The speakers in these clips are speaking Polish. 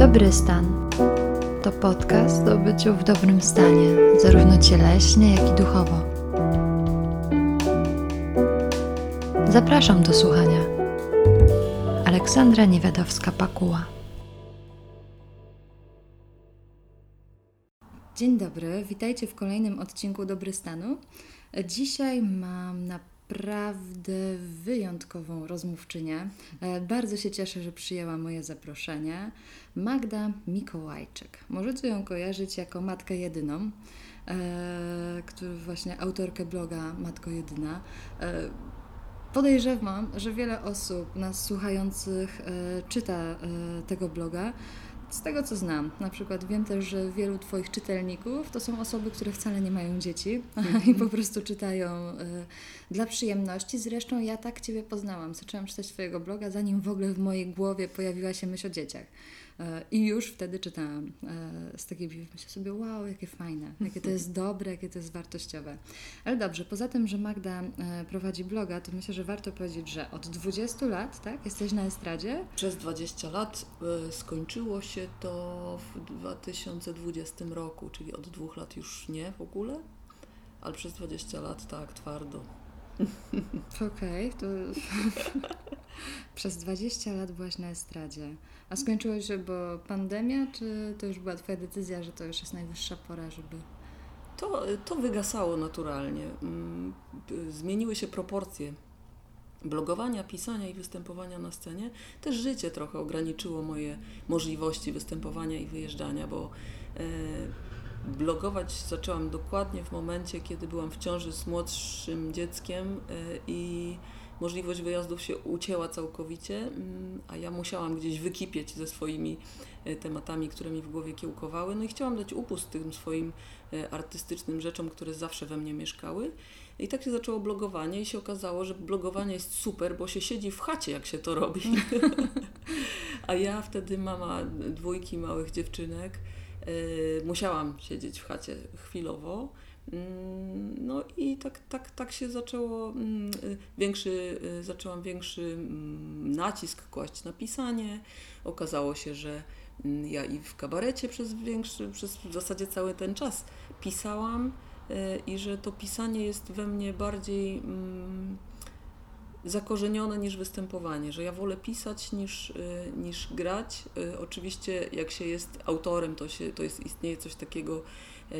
Dobry stan to podcast o byciu w dobrym stanie, zarówno cieleśnie, jak i duchowo. Zapraszam do słuchania. Aleksandra Niewiadowska-Pakuła. Dzień dobry, witajcie w kolejnym odcinku Dobry Stanu. Dzisiaj mam na naprawdę wyjątkową rozmówczynię. E, bardzo się cieszę, że przyjęła moje zaproszenie. Magda Mikołajczyk. Możecie ją kojarzyć jako matkę jedyną, e, który właśnie autorkę bloga Matko Jedyna. E, podejrzewam, że wiele osób nas słuchających czyta tego bloga. Z tego co znam, na przykład wiem też, że wielu Twoich czytelników to są osoby, które wcale nie mają dzieci i po prostu czytają y, dla przyjemności. Zresztą ja tak Ciebie poznałam. Zaczęłam czytać Twojego bloga, zanim w ogóle w mojej głowie pojawiła się myśl o dzieciach. E, I już wtedy czytałam e, z takiej myślę sobie, wow, jakie fajne, jakie to jest dobre, jakie to jest wartościowe. Ale dobrze, poza tym, że Magda e, prowadzi bloga, to myślę, że warto powiedzieć, że od 20 lat, tak, jesteś na estradzie? Przez 20 lat skończyło się to w 2020 roku, czyli od dwóch lat już nie w ogóle, ale przez 20 lat tak, twardo. Okej, okay, to przez 20 lat byłaś na estradzie. A skończyło się, bo pandemia, czy to już była Twoja decyzja, że to już jest najwyższa pora, żeby... To, to wygasało naturalnie. Mm, zmieniły się proporcje blogowania, pisania i występowania na scenie. Też życie trochę ograniczyło moje możliwości występowania i wyjeżdżania, bo e, blogować zaczęłam dokładnie w momencie, kiedy byłam w ciąży z młodszym dzieckiem e, i możliwość wyjazdów się ucięła całkowicie, mm, a ja musiałam gdzieś wykipieć ze swoimi e, tematami, które mi w głowie kiełkowały. No i chciałam dać upust tym swoim e, artystycznym rzeczom, które zawsze we mnie mieszkały. I tak się zaczęło blogowanie i się okazało, że blogowanie jest super, bo się siedzi w chacie, jak się to robi. a ja wtedy mama dwójki małych dziewczynek, yy, musiałam siedzieć w chacie chwilowo. Mm, no i tak, tak, tak się zaczęło, mm, większy, y, zaczęłam większy mm, nacisk kłaść na pisanie. Okazało się, że ja i w kabarecie przez większy, przez w zasadzie cały ten czas pisałam y, i że to pisanie jest we mnie bardziej zakorzenione niż występowanie, że ja wolę pisać niż, y, niż grać. Oczywiście jak się jest autorem, to, się, to jest, istnieje coś takiego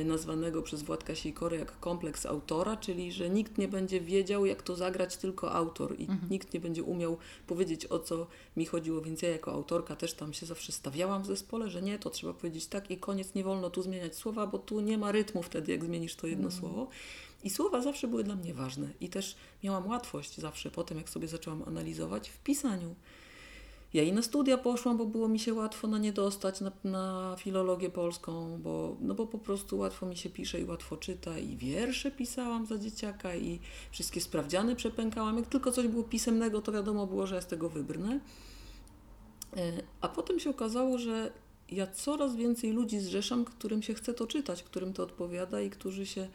nazwanego przez Władka Sikory jak kompleks autora, czyli że nikt nie będzie wiedział, jak to zagrać, tylko autor i mhm. nikt nie będzie umiał powiedzieć, o co mi chodziło, więc ja jako autorka też tam się zawsze stawiałam w zespole, że nie, to trzeba powiedzieć tak i koniec, nie wolno tu zmieniać słowa, bo tu nie ma rytmu wtedy, jak zmienisz to jedno mhm. słowo. I słowa zawsze były dla mnie ważne i też miałam łatwość zawsze potem, jak sobie zaczęłam analizować w pisaniu. Ja i na studia poszłam, bo było mi się łatwo na nie dostać, na, na filologię polską, bo, no bo po prostu łatwo mi się pisze i łatwo czyta i wiersze pisałam za dzieciaka i wszystkie sprawdziany przepękałam. Jak tylko coś było pisemnego, to wiadomo było, że ja z tego wybrnę. E, a potem się okazało, że ja coraz więcej ludzi zrzeszam, którym się chce to czytać, którym to odpowiada i którzy się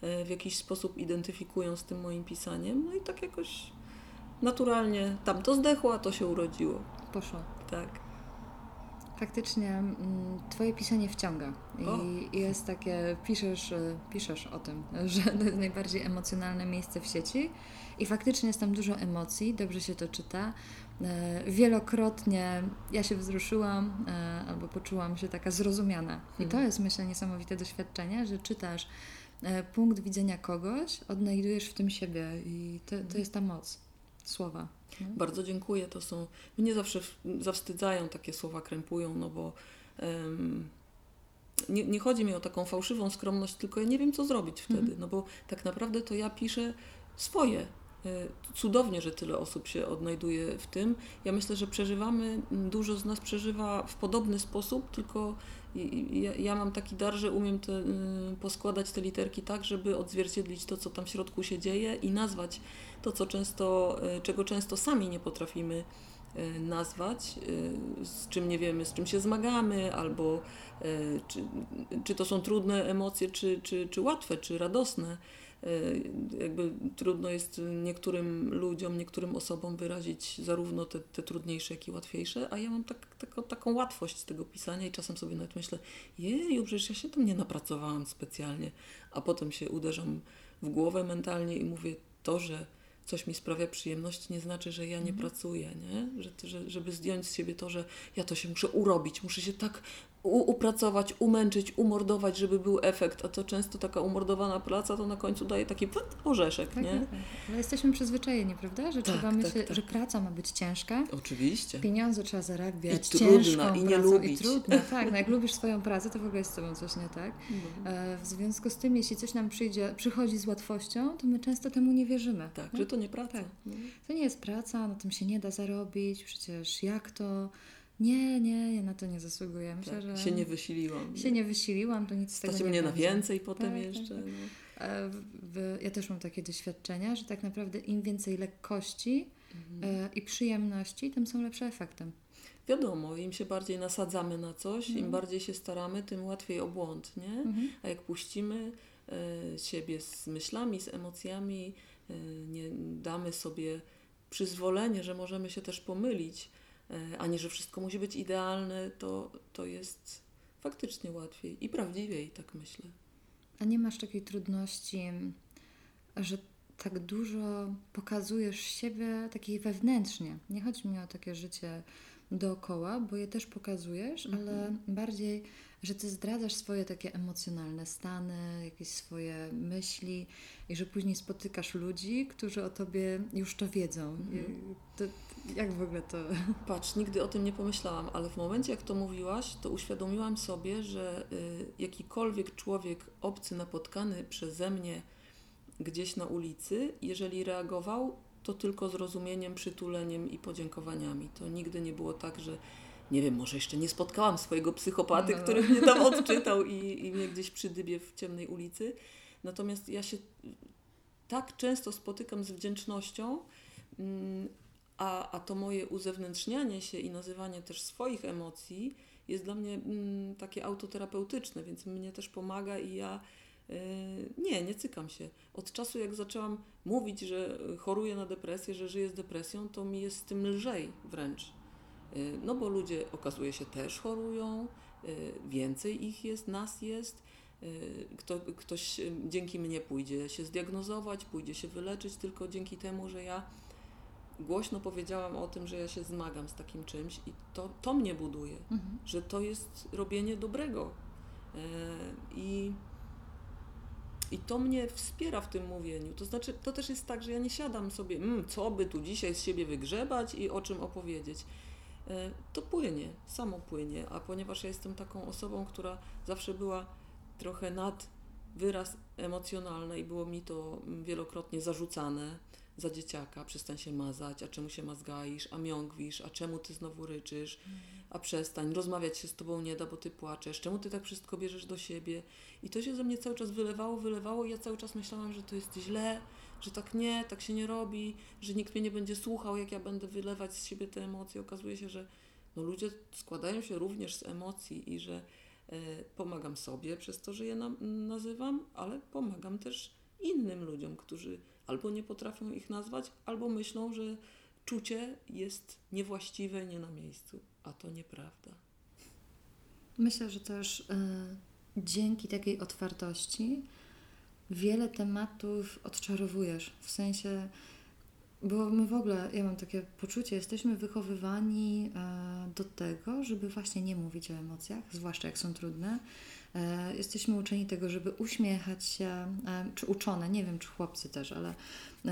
e, w jakiś sposób identyfikują z tym moim pisaniem. No i tak jakoś naturalnie tam to zdechło, a to się urodziło poszło. Tak. Faktycznie mm, Twoje pisanie wciąga i jest takie, piszesz, y, piszesz o tym, że to jest najbardziej emocjonalne miejsce w sieci i faktycznie jest tam dużo emocji, dobrze się to czyta. Y, wielokrotnie ja się wzruszyłam y, albo poczułam się taka zrozumiana. I to mhm. jest myślę niesamowite doświadczenie, że czytasz punkt widzenia kogoś, odnajdujesz w tym siebie i to, to mhm. jest ta moc słowa. Bardzo dziękuję. To są. Mnie zawsze zawstydzają takie słowa, krępują, no bo. Um, nie, nie, chodzi mi o taką fałszywą skromność, tylko ja nie wiem, co zrobić wtedy, mhm. no bo tak naprawdę to ja piszę swoje. E, cudownie, że tyle osób się odnajduje w tym. Ja myślę, że przeżywamy, dużo z nas przeżywa w podobny sposób, tylko ja, ja mam taki dar, że umiem te, y, poskładać te literki tak, żeby odzwierciedlić to, co tam w środku się dzieje i nazwać to, co często, y, czego często sami nie potrafimy y, nazwać, z czym nie wiemy, z czym się zmagamy, albo czy, czy to są trudne emocje, czy, czy, czy łatwe, czy radosne. e, jakby trudno jest niektórym ludziom, niektórym osobom wyrazić zarówno te, te trudniejsze, jak i łatwiejsze, a ja mam tak, taką, taką łatwość tego pisania i czasem sobie nawet myślę, jeju, przecież ja się tam nie napracowałam specjalnie, a potem się uderzam w głowę mentalnie i mówię to, że coś mi sprawia przyjemność, nie znaczy, że ja nie Mhm. pracuję, nie? Że, że, żeby zdjąć z siebie to, że ja to się muszę urobić, muszę się tak upracować, umęczyć, umordować, żeby był efekt, a to często taka umordowana praca to na końcu daje taki put, orzeszek, Tak, nie? tak, tak. Ale jesteśmy przyzwyczajeni, prawda? Że Tak, trzeba tak, myśleć, tak. że praca ma być ciężka. Oczywiście. Pieniądze trzeba zarabiać, I trudna, ciężką i nie pracą, lubić. i trudno, tak. No jak lubisz swoją pracę, to w ogóle jest z tobą coś nie tak. No. E, W związku z tym, jeśli coś nam przyjdzie, przychodzi z łatwością, to my często temu nie wierzymy. Tak, No, że to nie praca. tak. To nie jest praca, na tym się nie da zarobić, przecież jak to? Nie, nie, ja na to nie zasługuję. Myślę, Tak, że się nie wysiliłam. się nie wysiliłam, to nic z tego Stać nie mnie na będzie. więcej potem Tak, jeszcze. tak, No. E, w- w- Ja też mam takie doświadczenia, że tak naprawdę im więcej lekkości Mhm. e, i przyjemności, tym są lepsze efektem. Wiadomo, im się bardziej nasadzamy na coś, Mhm. im bardziej się staramy, tym łatwiej o błąd, nie? Mhm. A jak puścimy e, siebie z myślami, z emocjami, e, nie damy sobie przyzwolenie, że możemy się też pomylić, a nie, że wszystko musi być idealne, to, to jest faktycznie łatwiej i prawdziwiej, tak myślę. A nie masz takiej trudności, że tak dużo pokazujesz siebie takiej wewnętrznie. Nie chodzi mi o takie życie dookoła, bo je też pokazujesz, Mhm. ale bardziej, że ty zdradzasz swoje takie emocjonalne stany, jakieś swoje myśli i że później spotykasz ludzi, którzy o tobie już to wiedzą. Mhm. To, jak w ogóle to... Patrz, nigdy o tym nie pomyślałam, ale w momencie, jak to mówiłaś, to uświadomiłam sobie, że y, jakikolwiek człowiek obcy napotkany przeze mnie gdzieś na ulicy, jeżeli reagował, to tylko zrozumieniem, przytuleniem i podziękowaniami. To nigdy nie było tak, że nie wiem, może jeszcze nie spotkałam swojego psychopaty, No. który mnie tam odczytał i, i mnie gdzieś przydybie w ciemnej ulicy. Natomiast ja się tak często spotykam z wdzięcznością, mm, a, a to moje uzewnętrznianie się i nazywanie też swoich emocji jest dla mnie mm, takie autoterapeutyczne, więc mnie też pomaga i ja y, nie, nie cykam się. Od czasu jak zaczęłam mówić, że choruję na depresję, że żyję z depresją, to mi jest z tym lżej wręcz. Y, No bo ludzie okazuje się też chorują, y, więcej ich jest, nas jest. Y, Kto, ktoś dzięki mnie pójdzie się zdiagnozować, pójdzie się wyleczyć tylko dzięki temu, że ja głośno powiedziałam o tym, że ja się zmagam z takim czymś i to, to mnie buduje, Mhm. że to jest robienie dobrego. I, I to mnie wspiera w tym mówieniu. To znaczy, to też jest tak, że ja nie siadam sobie, mm, co by tu dzisiaj z siebie wygrzebać i o czym opowiedzieć. E, To płynie, samo płynie, a ponieważ ja jestem taką osobą, która zawsze była trochę nad wyraz emocjonalny i było mi to mm, wielokrotnie zarzucane za dzieciaka, przestań się mazać, a czemu się mazgaisz, a miągwisz, a czemu ty znowu ryczysz, a przestań, rozmawiać się z tobą nie da, bo ty płaczesz, czemu ty tak wszystko bierzesz do siebie. I to się ze mnie cały czas wylewało, wylewało i ja cały czas myślałam, że to jest źle, że tak nie, tak się nie robi, że nikt mnie nie będzie słuchał, jak ja będę wylewać z siebie te emocje. Okazuje się, że no ludzie składają się również z emocji i że e, pomagam sobie przez to, że je na, nazywam, ale pomagam też innym ludziom, którzy albo nie potrafią ich nazwać, albo myślą, że czucie jest niewłaściwe, nie na miejscu, a to nieprawda. Myślę, że też y, dzięki takiej otwartości wiele tematów odczarowujesz. W sensie, bo my w ogóle, ja mam takie poczucie, jesteśmy wychowywani e, do tego, żeby właśnie nie mówić o emocjach, zwłaszcza jak są trudne. E, jesteśmy uczeni tego, żeby uśmiechać się, e, czy uczone, nie wiem, czy chłopcy też, ale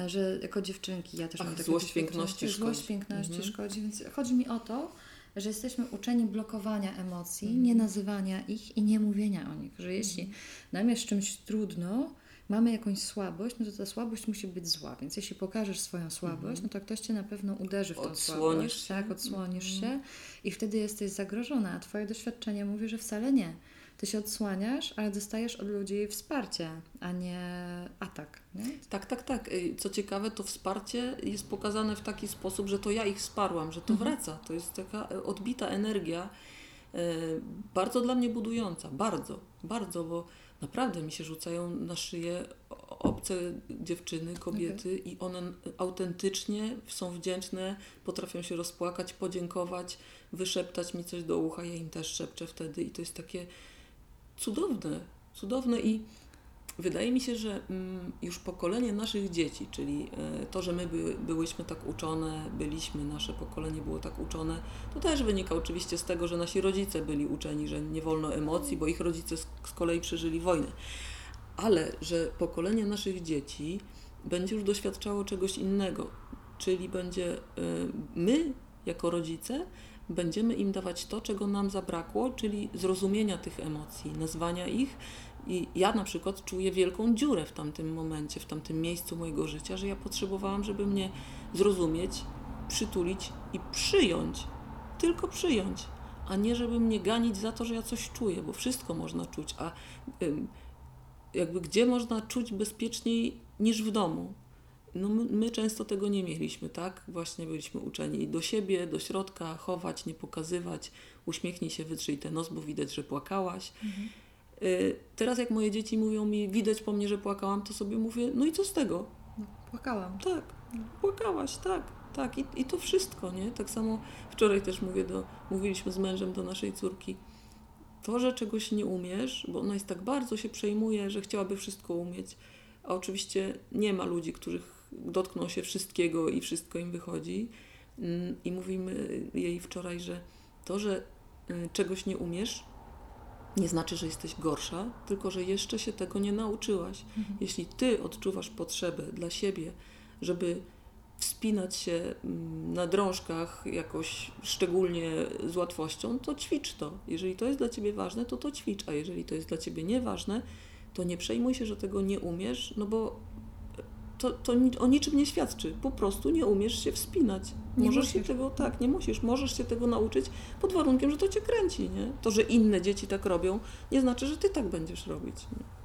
że jako dziewczynki, ja też Ach, mam takie złość piękności Złość szkodzi. piękności Mhm. szkodzi, więc chodzi mi o to, że jesteśmy uczeni blokowania emocji, Mhm. nie nazywania ich i nie mówienia o nich. Że jeśli nam jest czymś trudno, mamy jakąś słabość, no to ta słabość musi być zła. Więc jeśli pokażesz swoją słabość, no to ktoś cię na pewno uderzy w tą Mhm. Odsłonisz słabość. się. Tak, odsłonisz Mhm. się i wtedy jesteś zagrożona, a twoje doświadczenie mówi, że wcale nie. Ty się odsłaniasz, ale dostajesz od ludzi wsparcie, a nie atak. Nie? Tak, tak, tak. Y, Co ciekawe, to wsparcie jest pokazane w taki sposób, że to ja ich wsparłam, że to Mhm. wraca. To jest taka e, odbita energia, e, bardzo dla mnie budująca. Bardzo, bardzo, bo naprawdę mi się rzucają na szyję obce dziewczyny, kobiety i one autentycznie są wdzięczne, potrafią się rozpłakać, podziękować, wyszeptać mi coś do ucha, ja im też szepczę wtedy i to jest takie cudowne, cudowne i wydaje mi się, że mm, już pokolenie naszych dzieci, czyli e, to, że my by, byłyśmy tak uczone, byliśmy, nasze pokolenie było tak uczone, to też wynika oczywiście z tego, że nasi rodzice byli uczeni, że nie wolno emocji, bo ich rodzice z, z kolei przeżyli wojnę. Ale że pokolenie naszych dzieci będzie już doświadczało czegoś innego, czyli będzie e, my, jako rodzice, będziemy im dawać to, czego nam zabrakło, czyli zrozumienia tych emocji, nazwania ich. I ja na przykład czuję wielką dziurę w tamtym momencie, w tamtym miejscu mojego życia, że ja potrzebowałam, żeby mnie zrozumieć, przytulić i przyjąć. Tylko przyjąć, a nie żeby mnie ganić za to, że ja coś czuję, bo wszystko można czuć, a jakby gdzie można czuć bezpieczniej niż w domu? no my, my, często tego nie mieliśmy, tak? Właśnie byliśmy uczeni do siebie, do środka, chować, nie pokazywać, uśmiechnij się, wytrzyj ten nos, bo widać, że płakałaś. Mhm. Y, teraz jak moje dzieci mówią mi, widać po mnie, że płakałam, to sobie mówię, no i co z tego? No, płakałam. Tak, płakałaś, tak, tak. I, I to wszystko, nie? Tak samo wczoraj też mówię do, mówiliśmy z mężem do naszej córki, to, że czegoś nie umiesz, bo ona jest tak bardzo się przejmuje, że chciałaby wszystko umieć, a oczywiście nie ma ludzi, których dotkną się wszystkiego i wszystko im wychodzi. Mm, I mówimy jej wczoraj, że to, że y, czegoś nie umiesz, nie znaczy, że jesteś gorsza, tylko że jeszcze się tego nie nauczyłaś. Mhm. Jeśli ty odczuwasz potrzebę dla siebie, żeby wspinać się mm, na drążkach jakoś szczególnie z łatwością, to ćwicz to. Jeżeli to jest dla ciebie ważne, to to ćwicz, a jeżeli to jest dla ciebie nieważne, to nie przejmuj się, że tego nie umiesz, no bo to, to o niczym nie świadczy. Po prostu nie umiesz się wspinać. Nie możesz musisz. się tego, tak, nie musisz. Możesz się tego nauczyć pod warunkiem, że to cię kręci, nie? To, że inne dzieci tak robią, nie znaczy, że ty tak będziesz robić. Nie?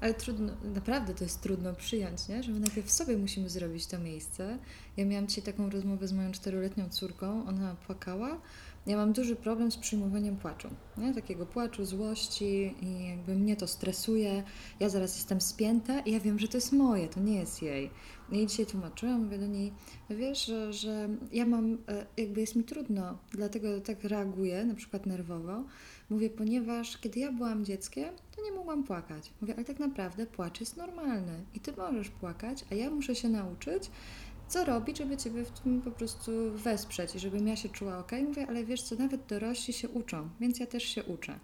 Ale trudno, naprawdę to jest trudno przyjąć, nie? że my najpierw sobie musimy zrobić to miejsce. Ja miałam dzisiaj taką rozmowę z moją czteroletnią córką, ona płakała, ja mam duży problem z przyjmowaniem płaczu, nie? takiego płaczu, złości i jakby mnie to stresuje. Ja zaraz jestem spięta i ja wiem, że to jest moje, to nie jest jej. I dzisiaj tłumaczyłam, mówię do niej, wiesz, że, że ja mam, e, jakby jest mi trudno, dlatego tak reaguję, na przykład nerwowo. Mówię, ponieważ kiedy ja byłam dzieckiem, to nie mogłam płakać. Mówię, ale tak naprawdę płacz jest normalny i ty możesz płakać, a ja muszę się nauczyć, co robić, żeby Ciebie w tym po prostu wesprzeć i żebym ja się czuła ok. Mówię, ale wiesz co, nawet dorośli się uczą, więc ja też się uczę.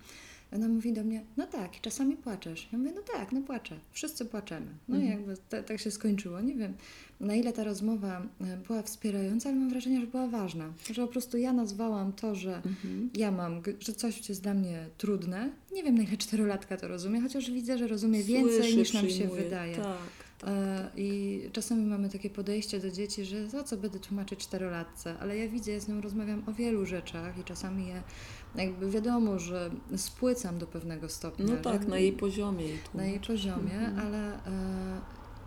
Ona mówi do mnie, no tak, czasami płaczesz. Ja mówię, no tak, no płaczę. Wszyscy płaczemy. No mhm. i jakby tak się skończyło. Nie wiem, na ile ta rozmowa e, była wspierająca, ale mam wrażenie, że była ważna. Że po prostu ja nazwałam to, że mhm. ja mam, że coś jest dla mnie trudne. Nie wiem, na ile czterolatka to rozumie, chociaż widzę, że rozumie Słyszy, więcej niż nam się wydaje. Tak. E. I czasami mamy takie podejście do dzieci, że za co będę tłumaczyć czterolatce, ale ja widzę, ja z nią rozmawiam o wielu rzeczach i czasami je jakby wiadomo, że spłycam do pewnego stopnia. No tak, na jej poziomie. Na jej poziomie, mhm. ale e,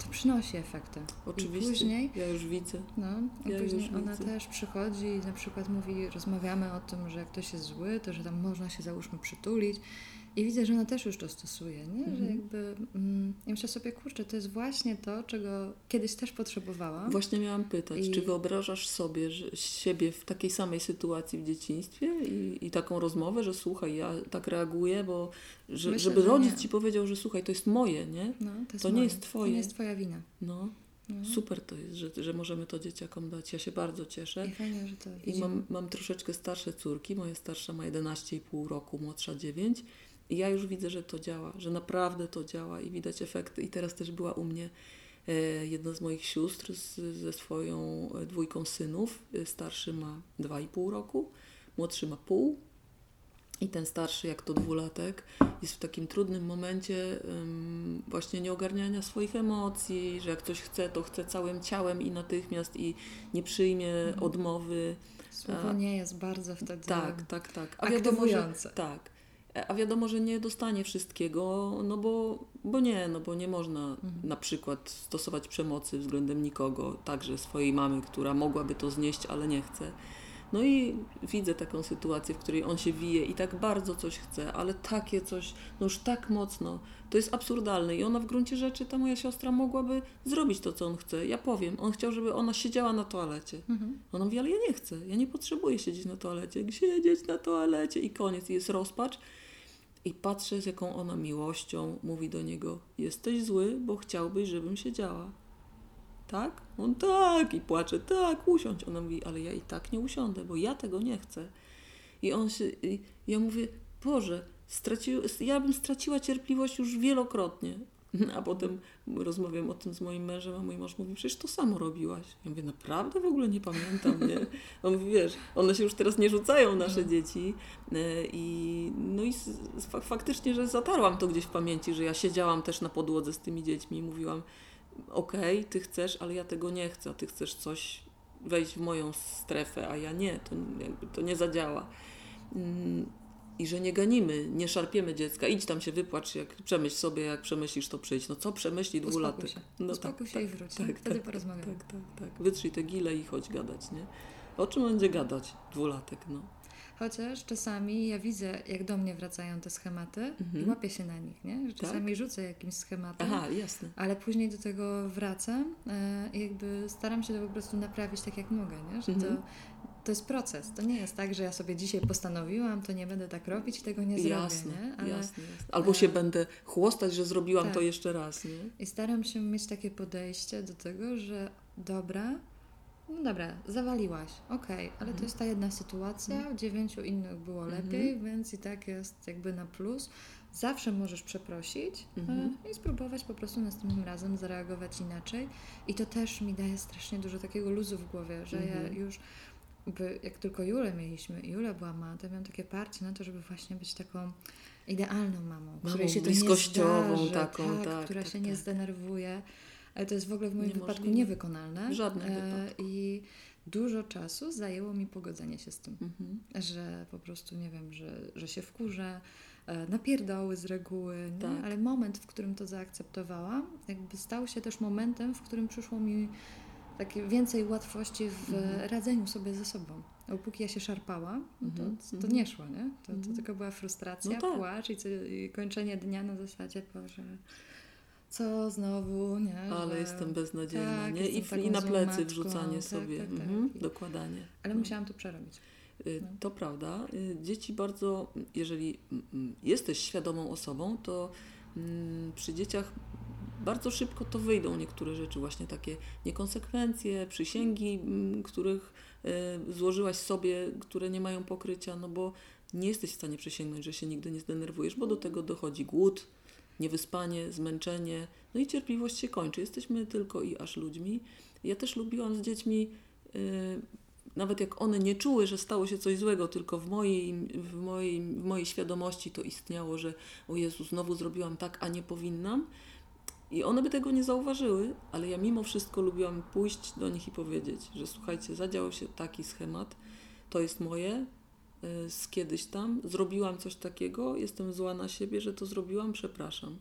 to przynosi efekty. Oczywiście, I później, ja już widzę. No, ja później ona widzę. też przychodzi i na przykład mówi, rozmawiamy o tym, że jak ktoś jest zły, to że tam można się załóżmy przytulić i widzę, że ona też już to stosuje, nie? Mhm. że jakby mm, ja myślę sobie, kurczę, to jest właśnie to, czego kiedyś też potrzebowałam. Właśnie miałam pytać, I... czy wyobrażasz sobie że siebie w takiej samej sytuacji w dzieciństwie i, i taką rozmowę, że słuchaj, ja tak reaguję, bo że, myślę, żeby rodzic nie. ci powiedział, że słuchaj, to jest moje, nie? No, to, jest to nie jest twoje. To nie jest twoja wina. No. No. Super to jest, że, że możemy to dzieciakom dać. Ja się bardzo cieszę. I fajnie, że to I mam, mam troszeczkę starsze córki. Moja starsza ma 11,5 roku, młodsza 9. I ja już widzę, że to działa, że naprawdę to działa i widać efekty. I teraz też była u mnie e, jedna z moich sióstr z, ze swoją e, dwójką synów. E, starszy ma 2,5 roku, młodszy ma pół. I ten starszy, jak to dwulatek, jest w takim trudnym momencie um, właśnie nieogarniania swoich emocji, że jak coś chce, to chce całym ciałem i natychmiast i nie przyjmie mhm. odmowy. Słowo nie jest bardzo wtedy tak, tak, tak. A wiadomo, że, tak. A wiadomo, że nie dostanie wszystkiego, no bo, bo nie, no bo nie można mhm. na przykład stosować przemocy względem nikogo, także swojej mamy, która mogłaby to znieść, ale nie chce. No i widzę taką sytuację, w której on się wije i tak bardzo coś chce, ale takie coś, no już tak mocno, to jest absurdalne. I ona w gruncie rzeczy, ta moja siostra, mogłaby zrobić to, co on chce. Ja powiem, on chciał, żeby ona siedziała na toalecie. Mhm. Ona mówi, ale ja nie chcę, ja nie potrzebuję siedzieć na toalecie. Siedzieć na toalecie i koniec, i jest rozpacz. I patrzę, z jaką ona miłością mówi do niego: Jesteś zły, bo chciałbyś, żebym siedziała. Tak? On tak, i płacze, tak, usiądź. Ona mówi: Ale ja i tak nie usiądę, bo ja tego nie chcę. I on się, i ja mówię: Boże, straci, ja bym straciła cierpliwość już wielokrotnie. A potem rozmawiam o tym z moim mężem, a mój mąż mówi, przecież to samo robiłaś. Ja mówię, naprawdę w ogóle nie pamiętam, nie? On mówi, wiesz, one się już teraz nie rzucają, nasze Mhm. dzieci. E, I, no i faktycznie, że zatarłam to gdzieś w pamięci, że ja siedziałam też na podłodze z tymi dziećmi i mówiłam, okej, ty chcesz, ale ja tego nie chcę, ty chcesz coś wejść w moją strefę, a ja nie, to, jakby to nie zadziała. I że nie ganimy, nie szarpiemy dziecka, idź tam się wypłacz, jak przemyśl sobie, jak przemyślisz, to przyjdź. No co przemyśli dwulatek? się. No Uspokój się i wróć. tak, Wtedy tak, porozmawiamy. Tak, tak, tak. Wytrzyj te gile i chodź gadać, nie? O czym będzie gadać dwulatek, no. Chociaż czasami ja widzę, jak do mnie wracają te schematy Mhm. i łapię się na nich, nie? Że czasami rzucę jakimś schematem, Aha, jasne. ale później do tego wracam e, i jakby staram się to po prostu naprawić tak, jak mogę, nie? Że Mhm. to, to jest proces. To nie jest tak, że ja sobie dzisiaj postanowiłam, to nie będę tak robić i tego nie zrobię, jasne, nie? Ale jasne, jasne. Albo się e, będę chłostać, że zrobiłam tak. to jeszcze raz, nie? I staram się mieć takie podejście do tego, że dobra, no dobra, zawaliłaś, okej, ale to Mhm. jest ta jedna sytuacja, w dziewięciu innych było Mhm. lepiej, więc i tak jest jakby na plus. Zawsze możesz przeprosić Mhm. e, i spróbować po prostu następnym razem zareagować inaczej. I to też mi daje strasznie dużo takiego luzu w głowie, że ja Mhm. już by, jak tylko Julę mieliśmy i Jula była mała, to miałam takie parcie na to, żeby właśnie być taką idealną mamą, której się to nie bliskościową zdarzy, taką, tak, tak, która tak, się nie tak. zdenerwuje. Ale to jest w ogóle w moim wypadku Niemożliwe. niewykonalne. W żadnym E, wypadku. I dużo czasu zajęło mi pogodzenie się z tym, Mhm. że po prostu nie wiem, że, że się wkurzę, e, napierdoły z reguły, nie? Tak. ale moment, w którym to zaakceptowałam, jakby stał się też momentem, w którym przyszło mi takie więcej łatwości w Mhm. radzeniu sobie ze sobą. Bo póki ja się szarpałam, no to, Mhm, to nie szło, nie? To, to Mhm. tylko była frustracja, No tak. płacz i, co, i kończenie dnia na zasadzie, Boże, co znowu, nie? Ale że- jestem beznadziejna, tak, nie? I, jestem I taką na plecy matką, wrzucanie tak, sobie. tak, tak. Mhm. I- Dokładanie. Ale No. musiałam to przerobić. Y, No. To prawda. Y, Dzieci bardzo, jeżeli mm, jesteś świadomą osobą, to mm, przy dzieciach bardzo szybko to wyjdą niektóre rzeczy, właśnie takie niekonsekwencje, przysięgi, mm, których y, złożyłaś sobie, które nie mają pokrycia, no bo nie jesteś w stanie przysięgnąć, że się nigdy nie zdenerwujesz, bo do tego dochodzi głód, niewyspanie, zmęczenie, no i cierpliwość się kończy. Jesteśmy tylko i aż ludźmi. Ja też lubiłam z dziećmi y, nawet jak one nie czuły, że stało się coś złego, tylko w mojej, w mojej, w mojej świadomości to istniało, że o Jezu, znowu zrobiłam tak, a nie powinnam. I one by tego nie zauważyły, ale ja mimo wszystko lubiłam pójść do nich i powiedzieć, że słuchajcie, zadział się taki schemat, to jest moje, y, z kiedyś tam, zrobiłam coś takiego, jestem zła na siebie, że to zrobiłam, przepraszam.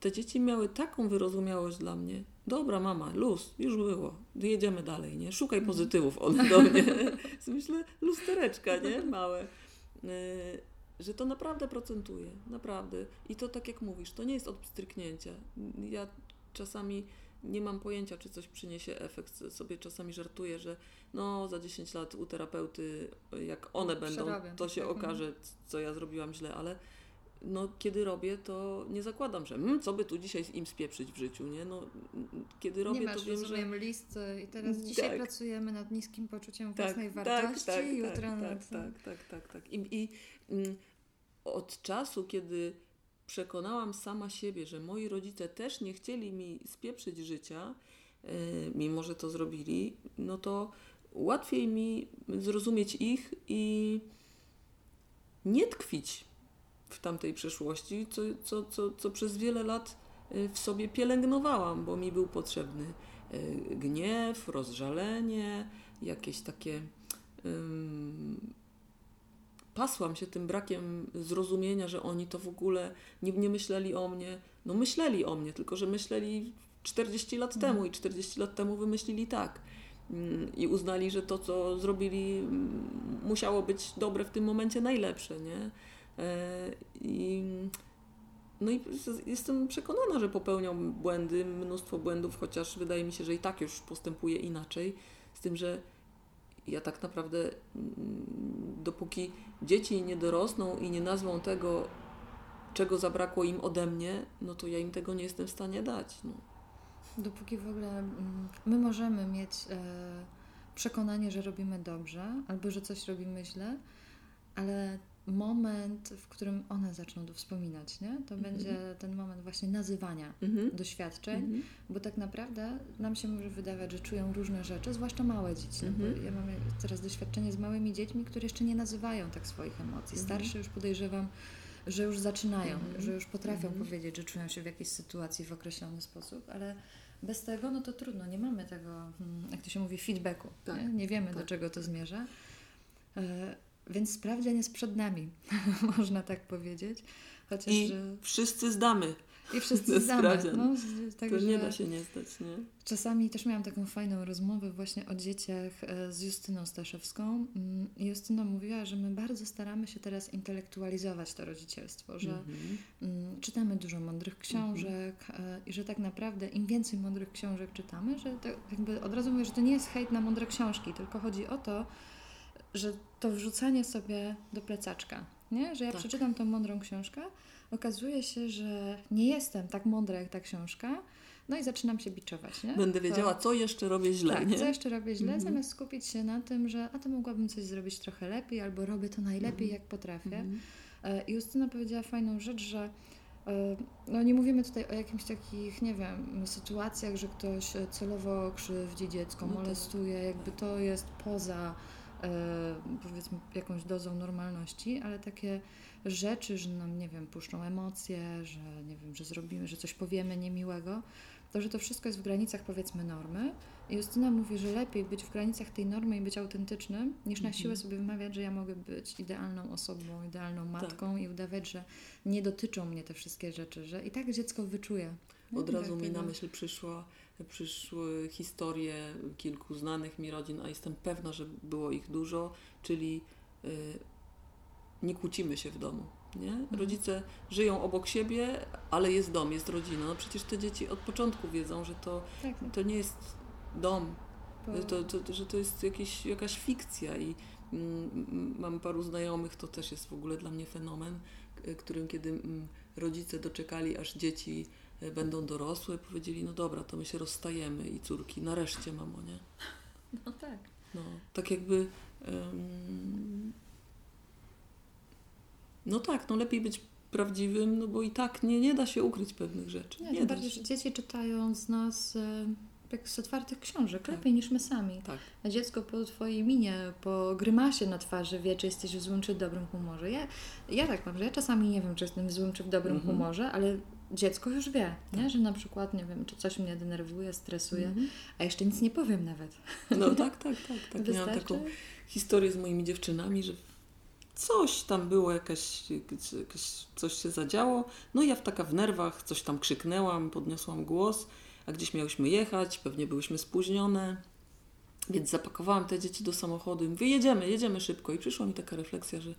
Te dzieci miały taką wyrozumiałość dla mnie. Dobra, mama, luz, już było. Jedziemy dalej, nie? Szukaj pozytywów one do mnie. Myślę, lustereczka, nie? Małe. Że to naprawdę procentuje, naprawdę. I to tak jak mówisz, to nie jest od pstryknięcia. Ja czasami nie mam pojęcia, czy coś przyniesie efekt. Sobie czasami żartuję, że no za 10 lat u terapeuty, jak one będą, to się tak, mhm. okaże, co ja zrobiłam źle, ale no, kiedy robię, to nie zakładam, że mm, co by tu dzisiaj im spieprzyć w życiu, nie? No, mm, kiedy robię, nie masz, to wiem, że... rozumiem, list y, i teraz dzisiaj Tak. pracujemy nad niskim poczuciem Tak, własnej tak, wartości, tak, jutro tak, nad... tak, tak, tak, tak. I, i mm, od czasu, kiedy przekonałam sama siebie, że moi rodzice też nie chcieli mi spieprzyć życia, yy, mimo że to zrobili, no to łatwiej mi zrozumieć ich i nie tkwić w tamtej przeszłości, co, co, co, co przez wiele lat y, w sobie pielęgnowałam, bo mi był potrzebny y, gniew, rozżalenie, jakieś takie. Pasłam się tym brakiem zrozumienia, że oni to w ogóle nie, nie myśleli o mnie. No myśleli o mnie, tylko że myśleli 40 lat Mhm. temu i 40 lat temu wymyślili tak. mm, i uznali, że to, co zrobili, musiało być dobre w tym momencie, najlepsze, nie? E, I, no i jestem przekonana, że popełnią błędy, mnóstwo błędów, chociaż wydaje mi się, że i tak już postępuje inaczej, z tym, że ja tak naprawdę, mm, dopóki dzieci nie dorosną i nie nazwą tego, czego zabrakło im ode mnie, no to ja im tego nie jestem w stanie dać. No. Dopóki w ogóle mm, my możemy mieć e, przekonanie, że robimy dobrze albo że coś robimy źle, ale moment, w którym one zaczną to wspominać, nie? to Mhm. będzie ten moment właśnie nazywania Mhm. doświadczeń, Mhm. bo tak naprawdę nam się może wydawać, że czują różne rzeczy, zwłaszcza małe dzieci. no ja mam teraz doświadczenie z małymi dziećmi, które jeszcze nie nazywają tak swoich emocji. Starsze już podejrzewam, że już zaczynają, że już potrafią powiedzieć, że czują się w jakiejś sytuacji w określony sposób, ale bez tego, no to trudno, nie mamy tego, mm, jak to się mówi, feedbacku. Tak, Nie, nie wiemy, do tak. czego to zmierza. Więc sprawdzian jest przed nami, można tak powiedzieć. Chociaż I że- wszyscy zdamy. i wszyscy sprawdzian. No, z- To nie da się nie zdać, nie? Czasami też miałam taką fajną rozmowę właśnie o dzieciach e, z Justyną Staszewską. Mm, I Justyna mówiła, że my bardzo staramy się teraz intelektualizować to rodzicielstwo, że Mhm. mm, czytamy dużo mądrych książek e, i że tak naprawdę im więcej mądrych książek czytamy, że to jakby od razu mówię, że to nie jest hejt na mądre książki, tylko chodzi o to, że to wrzucanie sobie do plecaczka, nie? że ja Tak. przeczytam tą mądrą książkę, okazuje się, że nie jestem tak mądra jak ta książka, no i zaczynam się biczować. Nie? Będę To- wiedziała, co jeszcze robię źle, tak, nie? co jeszcze robię źle, Mhm. zamiast skupić się na tym, że a to mogłabym coś zrobić trochę lepiej, albo robię to najlepiej, jak potrafię. Mhm. E, I Justyna powiedziała fajną rzecz, że e, no nie mówimy tutaj o jakimś takich, nie wiem, sytuacjach, że ktoś e, celowo krzywdzi dziecko, No tak. molestuje, jakby to jest poza powiedzmy jakąś dozą normalności, ale takie rzeczy, że nam, nie wiem, puszczą emocje, że nie wiem, że zrobimy, że coś powiemy niemiłego, to, że to wszystko jest w granicach powiedzmy normy. I Justyna mówi, że lepiej być w granicach tej normy i być autentycznym, niż na Mhm. siłę sobie wymawiać, że ja mogę być idealną osobą, idealną Tak. matką i udawać, że nie dotyczą mnie te wszystkie rzeczy, że i tak dziecko wyczuje. Od razu Jak mi na myśl przyszła, przyszły historie kilku znanych mi rodzin, a jestem pewna, że było ich dużo, czyli y, nie kłócimy się w domu. Nie? Mhm. Rodzice żyją obok siebie, ale jest dom, jest rodzina. No przecież te dzieci od początku wiedzą, że to, Tak, to nie jest dom, bo- to, to, że to jest jakieś, jakaś fikcja i mm, mam paru znajomych, to też jest w ogóle dla mnie fenomen, którym kiedy mm, rodzice doczekali, aż dzieci będą dorosłe, powiedzieli, no dobra, to my się rozstajemy i córki, nareszcie mamo, nie? No tak. No, tak jakby em, no tak, no lepiej być prawdziwym, no bo i tak nie, nie da się ukryć pewnych rzeczy. Nie, Nie, da bardziej, się. że dzieci czytają z nas e, jak z otwartych książek, Tak. lepiej niż my sami. Tak. A dziecko po twojej minie, po grymasie na twarzy wie, czy jesteś w złym czy dobrym humorze. Ja, ja tak mam, że ja czasami nie wiem, czy jestem w złym czy w dobrym Mhm. humorze, ale dziecko już wie, nie? Tak. że na przykład, nie wiem, czy coś mnie denerwuje, stresuje, Mhm. a jeszcze nic nie powiem nawet. No tak, tak, tak. tak. Miałam Wystarczy? taką historię z moimi dziewczynami, że coś tam było, jakaś, jakaś, coś się zadziało. No i ja w taka w nerwach coś tam krzyknęłam, podniosłam głos, a gdzieś miałyśmy jechać, pewnie byłyśmy spóźnione. Więc zapakowałam te dzieci do samochodu i mówię, jedziemy, jedziemy szybko. I przyszła mi taka refleksja, że,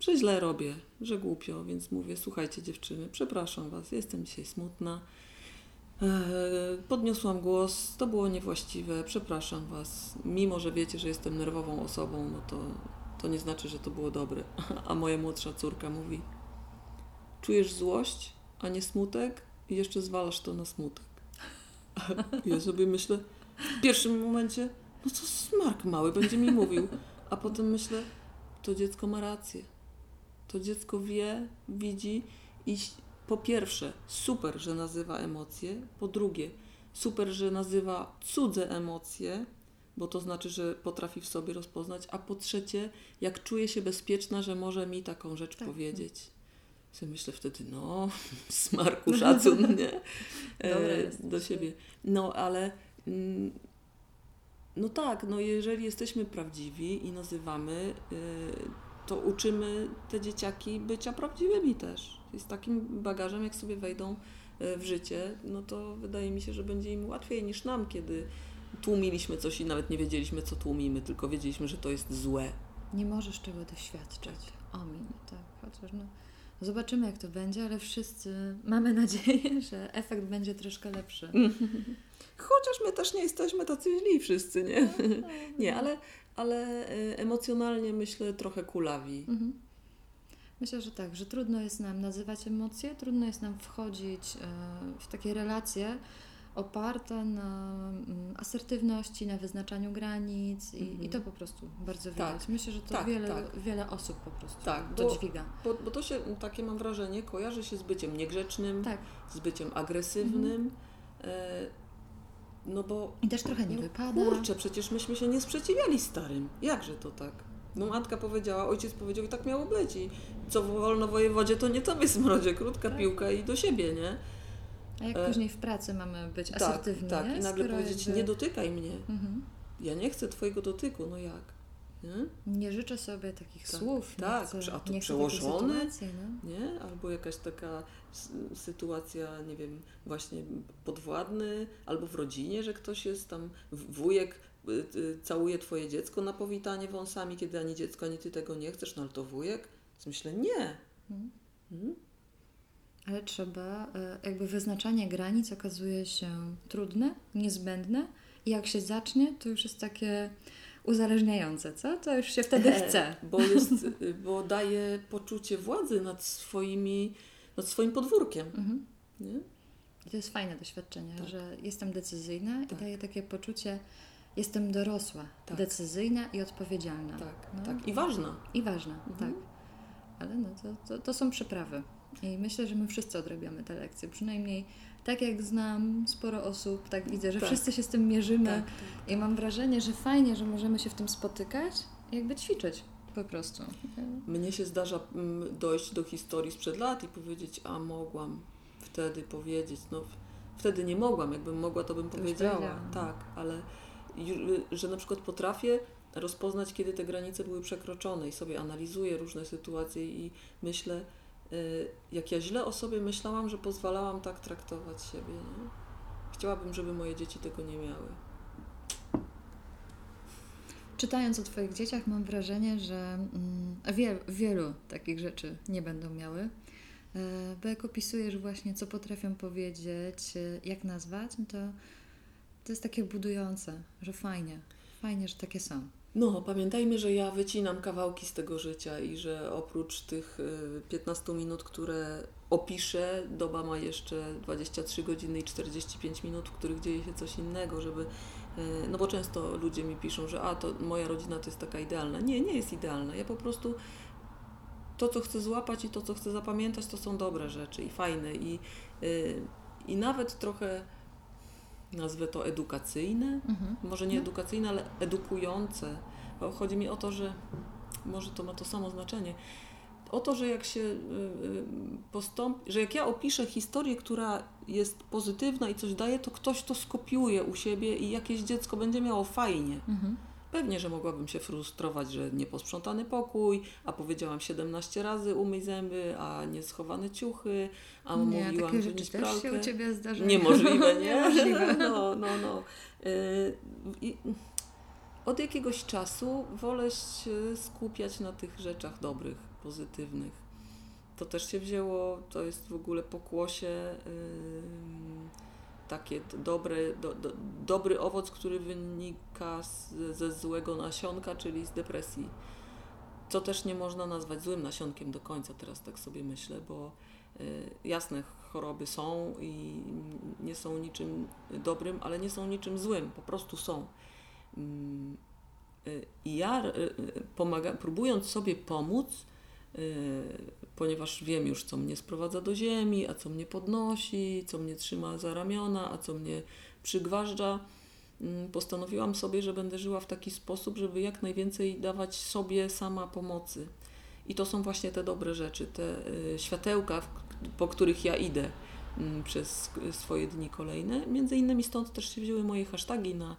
że źle robię, że głupio, więc mówię, słuchajcie dziewczyny, przepraszam Was, jestem dzisiaj smutna. Eee, Podniosłam głos, to było niewłaściwe, przepraszam Was. Mimo, że wiecie, że jestem nerwową osobą, no to, to nie znaczy, że to było dobre. A moja młodsza córka mówi: Czujesz złość, a nie smutek, i jeszcze zwalasz to na smutek. Ja sobie myślę, w pierwszym momencie, no co smark mały będzie mi mówił, a potem myślę, to dziecko ma rację. To dziecko wie, widzi i po pierwsze, super, że nazywa emocje, po drugie, super, że nazywa cudze emocje, bo to znaczy, że potrafi w sobie rozpoznać, a po trzecie, jak czuje się bezpieczna, że może mi taką rzecz Tak. powiedzieć. Sobie myślę wtedy, no, smarku, szacun, nie? E, do siebie. No, ale mm, no tak, no jeżeli jesteśmy prawdziwi i nazywamy, y, to uczymy te dzieciaki bycia prawdziwymi też. I z takim bagażem, jak sobie wejdą y, w życie, no to wydaje mi się, że będzie im łatwiej niż nam, kiedy tłumiliśmy coś i nawet nie wiedzieliśmy, co tłumimy, tylko wiedzieliśmy, że to jest złe. Nie możesz czego doświadczać. Omin, tak. Chociaż no, zobaczymy, jak to będzie, ale wszyscy mamy nadzieję, że efekt będzie troszkę lepszy. Chociaż my też nie jesteśmy tacy źli wszyscy, nie? Nie, ale, ale e, emocjonalnie myślę trochę kulawi. Mhm. Myślę, że tak, że trudno jest nam nazywać emocje, trudno jest nam wchodzić e, w takie relacje oparte na mm, asertywności, na wyznaczaniu granic i, Mhm. i to po prostu bardzo Tak. widać. Myślę, że to Tak, wiele, tak. wiele osób po prostu Tak, to bo- dźwiga. Bo, bo to się, takie mam wrażenie, kojarzy się z byciem niegrzecznym, Tak. z byciem agresywnym. E, no bo I też trochę nie no, wypada. kurczę, przecież myśmy się nie sprzeciwiali starym. Jakże to tak? No matka powiedziała, ojciec powiedział i tak miało być. I co wolno wojewodzie, to nie tobie smrodzie, krótka Tak. piłka i do siebie, nie? A jak E, później w pracy mamy być Tak, asertywni, tak. nie? I nagle Skoro powiedzieć, jakby- nie dotykaj mnie. Mhm. Ja nie chcę twojego dotyku, no jak? Nie? Nie życzę sobie takich Tak, słów. tak, chcę, a tu przełożony? sytuacji, no. nie? Albo jakaś taka sytuacja, nie wiem, właśnie podwładny, albo w rodzinie, że ktoś jest tam, wujek y, y, całuje twoje dziecko na powitanie wąsami, kiedy ani dziecko, ani ty tego nie chcesz, no ale to wujek? Więc myślę, nie. Mhm. Mhm. Ale trzeba, e, jakby wyznaczanie granic okazuje się trudne, niezbędne i jak się zacznie, to już jest takie uzależniające, co? To już się wtedy chce. Bo, jest, bo daje poczucie władzy nad swoimi, nad swoim podwórkiem, Mhm. to jest fajne doświadczenie, Tak. że jestem decyzyjna Tak. i daje takie poczucie, jestem dorosła, Tak. decyzyjna i odpowiedzialna. Tak, No. tak. I ważna. I ważna, Mhm. tak. Ale no, to, to, to są przyprawy. I myślę, że my wszyscy odrabiamy te lekcje. Przynajmniej tak jak znam sporo osób, tak widzę, że Tak. wszyscy się z tym mierzymy. Tak, I mam wrażenie, że fajnie, że możemy się w tym spotykać i jakby ćwiczyć po prostu. Mnie się zdarza mm, dojść do historii sprzed lat i powiedzieć, a mogłam wtedy powiedzieć. No, wtedy nie mogłam, jakbym mogła, to bym To powiedziała. Tak, ale że na przykład potrafię rozpoznać, kiedy te granice były przekroczone i sobie analizuję różne sytuacje i myślę, jak ja źle o sobie myślałam, że pozwalałam tak traktować siebie. Nie? Chciałabym, żeby moje dzieci tego nie miały. Czytając o Twoich dzieciach, mam wrażenie, że mm, wie, wielu takich rzeczy nie będą miały. E, Bo jak opisujesz właśnie, co potrafią powiedzieć, e, jak nazwać, no to to jest takie budujące, że fajnie, fajnie, że takie są. No, pamiętajmy, że ja wycinam kawałki z tego życia i że oprócz tych y, 15 minut, które opiszę, doba ma jeszcze 23 godziny i 45 minut, w których dzieje się coś innego, żeby. y, No bo często ludzie mi piszą, że a to moja rodzina to jest taka idealna. Nie, nie jest idealna. Ja po prostu to, co chcę złapać i to, co chcę zapamiętać, to są dobre rzeczy i fajne. I, y, i nawet trochę nazwę to edukacyjne, Mhm. może nie edukacyjne, ale edukujące. Bo chodzi mi o to, że może to ma to samo znaczenie. O to, że jak się y, y, postąpi, że jak ja opiszę historię, która jest pozytywna i coś daje, to ktoś to skopiuje u siebie i jakieś dziecko będzie miało fajnie. Mhm. Pewnie, że mogłabym się frustrować, że nieposprzątany pokój, a powiedziałam 17 razy umyj zęby, a nie schowane ciuchy, a nie, mówiłam, takie że rzeczy nie też się u Ciebie zdarzają. Niemożliwe, nie? Niemożliwe. No, no, no. Y, od jakiegoś czasu wolę się skupiać na tych rzeczach dobrych, pozytywnych. To też się wzięło, to jest w ogóle pokłosie ym, takie dobre, do, do, dobry owoc, który wynika z, ze złego nasionka, czyli z depresji. Co też nie można nazwać złym nasionkiem do końca, teraz tak sobie myślę, bo y, jasne choroby są i nie są niczym dobrym, ale nie są niczym złym, po prostu są. Mm, y, I ja y, y, pomaga, próbując sobie pomóc, y, ponieważ wiem już, co mnie sprowadza do ziemi, a co mnie podnosi, co mnie trzyma za ramiona, a co mnie przygważdża, mm, postanowiłam sobie, że będę żyła w taki sposób, żeby jak najwięcej dawać sobie sama pomocy. I to są właśnie te dobre rzeczy, te y, światełka, po których ja idę mm, przez y, swoje dni kolejne. Między innymi stąd też się wzięły moje hasztagi na, y,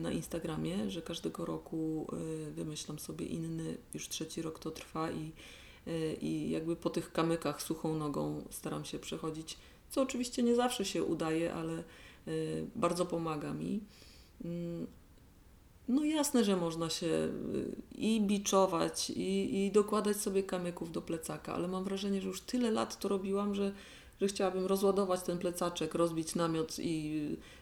na Instagramie, że każdego roku y, wymyślam sobie inny, już trzeci rok to trwa i, y, i jakby po tych kamykach suchą nogą staram się przechodzić, co oczywiście nie zawsze się udaje, ale y, bardzo pomaga mi. mm, no jasne, że można się y, i biczować, i, i dokładać sobie kamyków do plecaka, ale mam wrażenie, że już tyle lat to robiłam, że, że chciałabym rozładować ten plecaczek, rozbić namiot i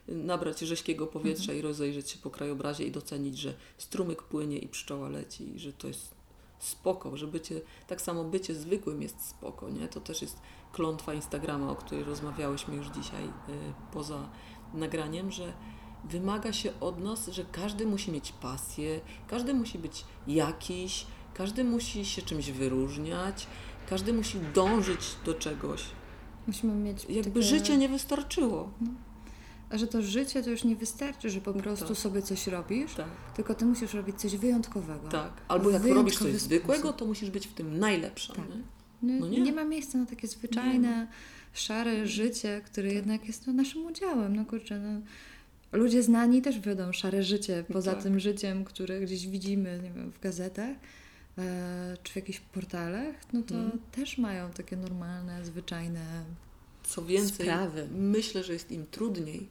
y, nabrać rzeźkiego powietrza Mhm. i rozejrzeć się po krajobrazie i docenić, że strumyk płynie i pszczoła leci i że to jest spoko, że bycie, tak samo bycie zwykłym jest spoko, nie? To też jest klątwa Instagrama, o której rozmawiałyśmy już dzisiaj y, poza nagraniem, że wymaga się od nas, że każdy musi mieć pasję, każdy musi być jakiś, każdy musi się czymś wyróżniać, każdy musi dążyć do czegoś. Musimy mieć Jakby takie... życie nie wystarczyło. A że to życie to już nie wystarczy, że po prostu tak. sobie coś robisz, Tak, tylko ty musisz robić coś wyjątkowego. tak. Albo jak robisz coś zwykłego, to musisz być w tym najlepsza. Tak. Nie? Nie, No nie. nie. ma miejsca na takie zwyczajne, szare życie, które Tak. jednak jest no, naszym udziałem. No kurczę, no, ludzie znani też wiodą szare życie, poza Tak. tym życiem, które gdzieś widzimy nie wiem, w gazetach czy w jakichś portalach, no to Mhm. też mają takie normalne, zwyczajne Co więcej, sprawy. myślę, że jest im trudniej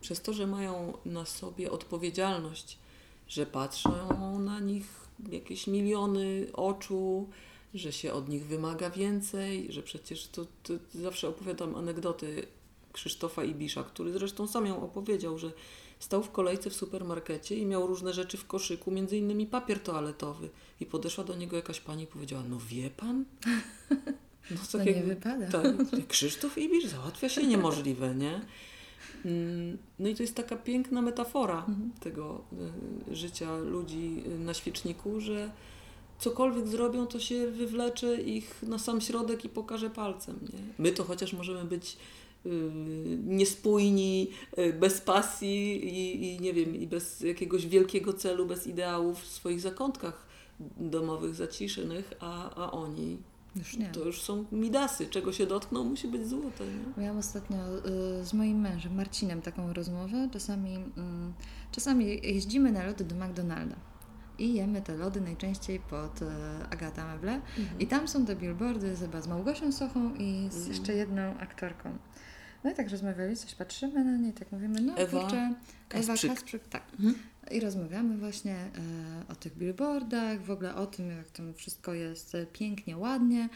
przez to, że mają na sobie odpowiedzialność, że patrzą na nich jakieś miliony oczu, że się od nich wymaga więcej, że przecież to, to zawsze opowiadam anegdoty Krzysztofa Ibisza, który zresztą sam ją opowiedział, że stał w kolejce w supermarkecie i miał różne rzeczy w koszyku, między innymi papier toaletowy. I podeszła do niego jakaś pani i powiedziała, no wie pan? No, To tak nie wypada. tak, Krzysztof Ibisz załatwia się niemożliwe, nie? Mm, No i to jest taka piękna metafora Mhm. tego y, życia ludzi na świeczniku, że cokolwiek zrobią, to się wywlecze ich na sam środek i pokaże palcem, nie? My to chociaż możemy być niespójni, y, bez pasji i, i nie wiem, i bez jakiegoś wielkiego celu, bez ideałów w swoich zakątkach domowych, zaciszynych, a, a oni Już to już są midasy. Czego się dotkną, musi być złote. Nie? Miałam ostatnio y, z moim mężem Marcinem taką rozmowę. Czasami, mm, czasami jeździmy na lody do McDonalda i jemy te lody najczęściej pod y, Agata Meble. I tam są te billboardy chyba z Małgosią Sochą i z Mhm. jeszcze jedną aktorką. No i tak rozmawiali, coś patrzymy na nie i tak mówimy, no Ewa kurczę, Kasprzyk. Ewa Kasprzyk, tak. Mhm. I rozmawiamy właśnie e, o tych billboardach, w ogóle o tym, jak tam wszystko jest pięknie, ładnie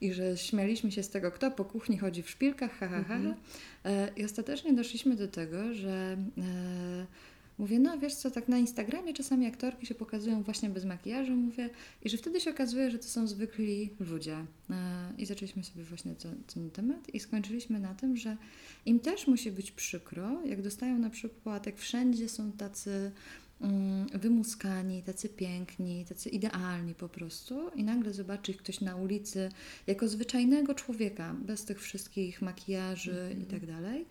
i że śmialiśmy się z tego, kto po kuchni chodzi w szpilkach, ha, ha, ha. Mhm. E, I ostatecznie doszliśmy do tego, że e, mówię, no wiesz co, tak na Instagramie czasami aktorki się pokazują właśnie bez makijażu, mówię, i że wtedy się okazuje, że to są zwykli ludzie. E, I zaczęliśmy sobie właśnie ten, ten temat i skończyliśmy na tym, że im też musi być przykro, jak dostają na przykład, jak wszędzie są tacy mm, wymuskani, tacy piękni, tacy idealni po prostu i nagle zobaczy ich ktoś na ulicy jako zwyczajnego człowieka, bez tych wszystkich makijaży Mhm. i tak dalej.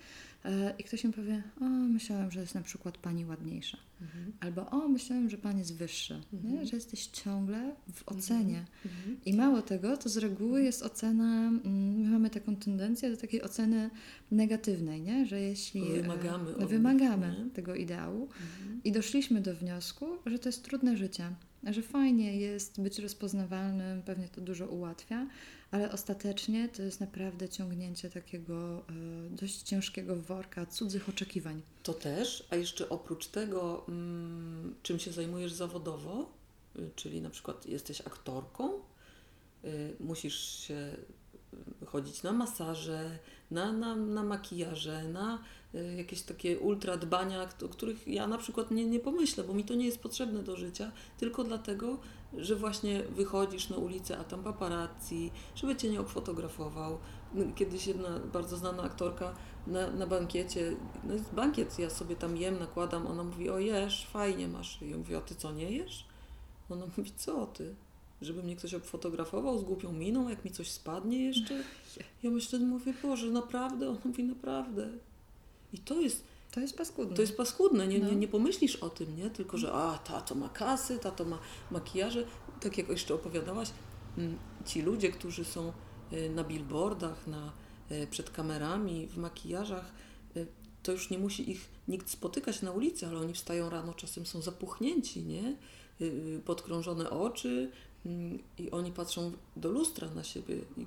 E, I ktoś im powie, o myślałem, że jest na przykład pani ładniejsza. Mhm. Albo o myślałem, że pan jest wyższy. Mhm. Że jesteś ciągle w ocenie. Mhm. I mało tego, to z reguły jest ocena, mm, my mamy taką tendencję do takiej oceny negatywnej, nie? że jeśli e, Wymagamy od nich, wymagamy tego ideału Mhm. i doszliśmy do wniosku, że to jest trudne życie, że fajnie jest być rozpoznawalnym, pewnie to dużo ułatwia, ale ostatecznie to jest naprawdę ciągnięcie takiego e, dość ciężkiego worka cudzych oczekiwań. To też, a jeszcze oprócz tego, mm, czym się zajmujesz zawodowo, y, czyli na przykład jesteś aktorką, y, musisz się chodzić na masaże, na, na, na makijaże, na y, jakieś takie ultra dbania, o których ja na przykład nie, nie pomyślę, bo mi to nie jest potrzebne do życia, tylko dlatego, że właśnie wychodzisz na ulicę, a tam paparazzi, żeby cię nie obfotografował. Kiedyś jedna bardzo znana aktorka na, na bankiecie, no jest bankiet, ja sobie tam jem, nakładam, ona mówi, o jesz, fajnie masz. I ja mówię, a ty co, nie jesz? Ona mówi, co ty? Żeby mnie ktoś obfotografował z głupią miną, jak mi coś spadnie jeszcze? Ja myślę, mówię, Boże, naprawdę? Ona mówi, naprawdę. I to jest, To jest paskudne. to jest paskudne, nie, nie, No. nie pomyślisz o tym, nie? Tylko, że a, tato ma kasy, tato ma makijaże. Tak jak jeszcze opowiadałaś, mm, ci ludzie, którzy są y, na billboardach, na, y, przed kamerami, w makijażach, y, to już nie musi ich nikt spotykać na ulicy, ale oni wstają rano, czasem są zapuchnięci, nie? Podkrążone oczy i oni patrzą do lustra na siebie i,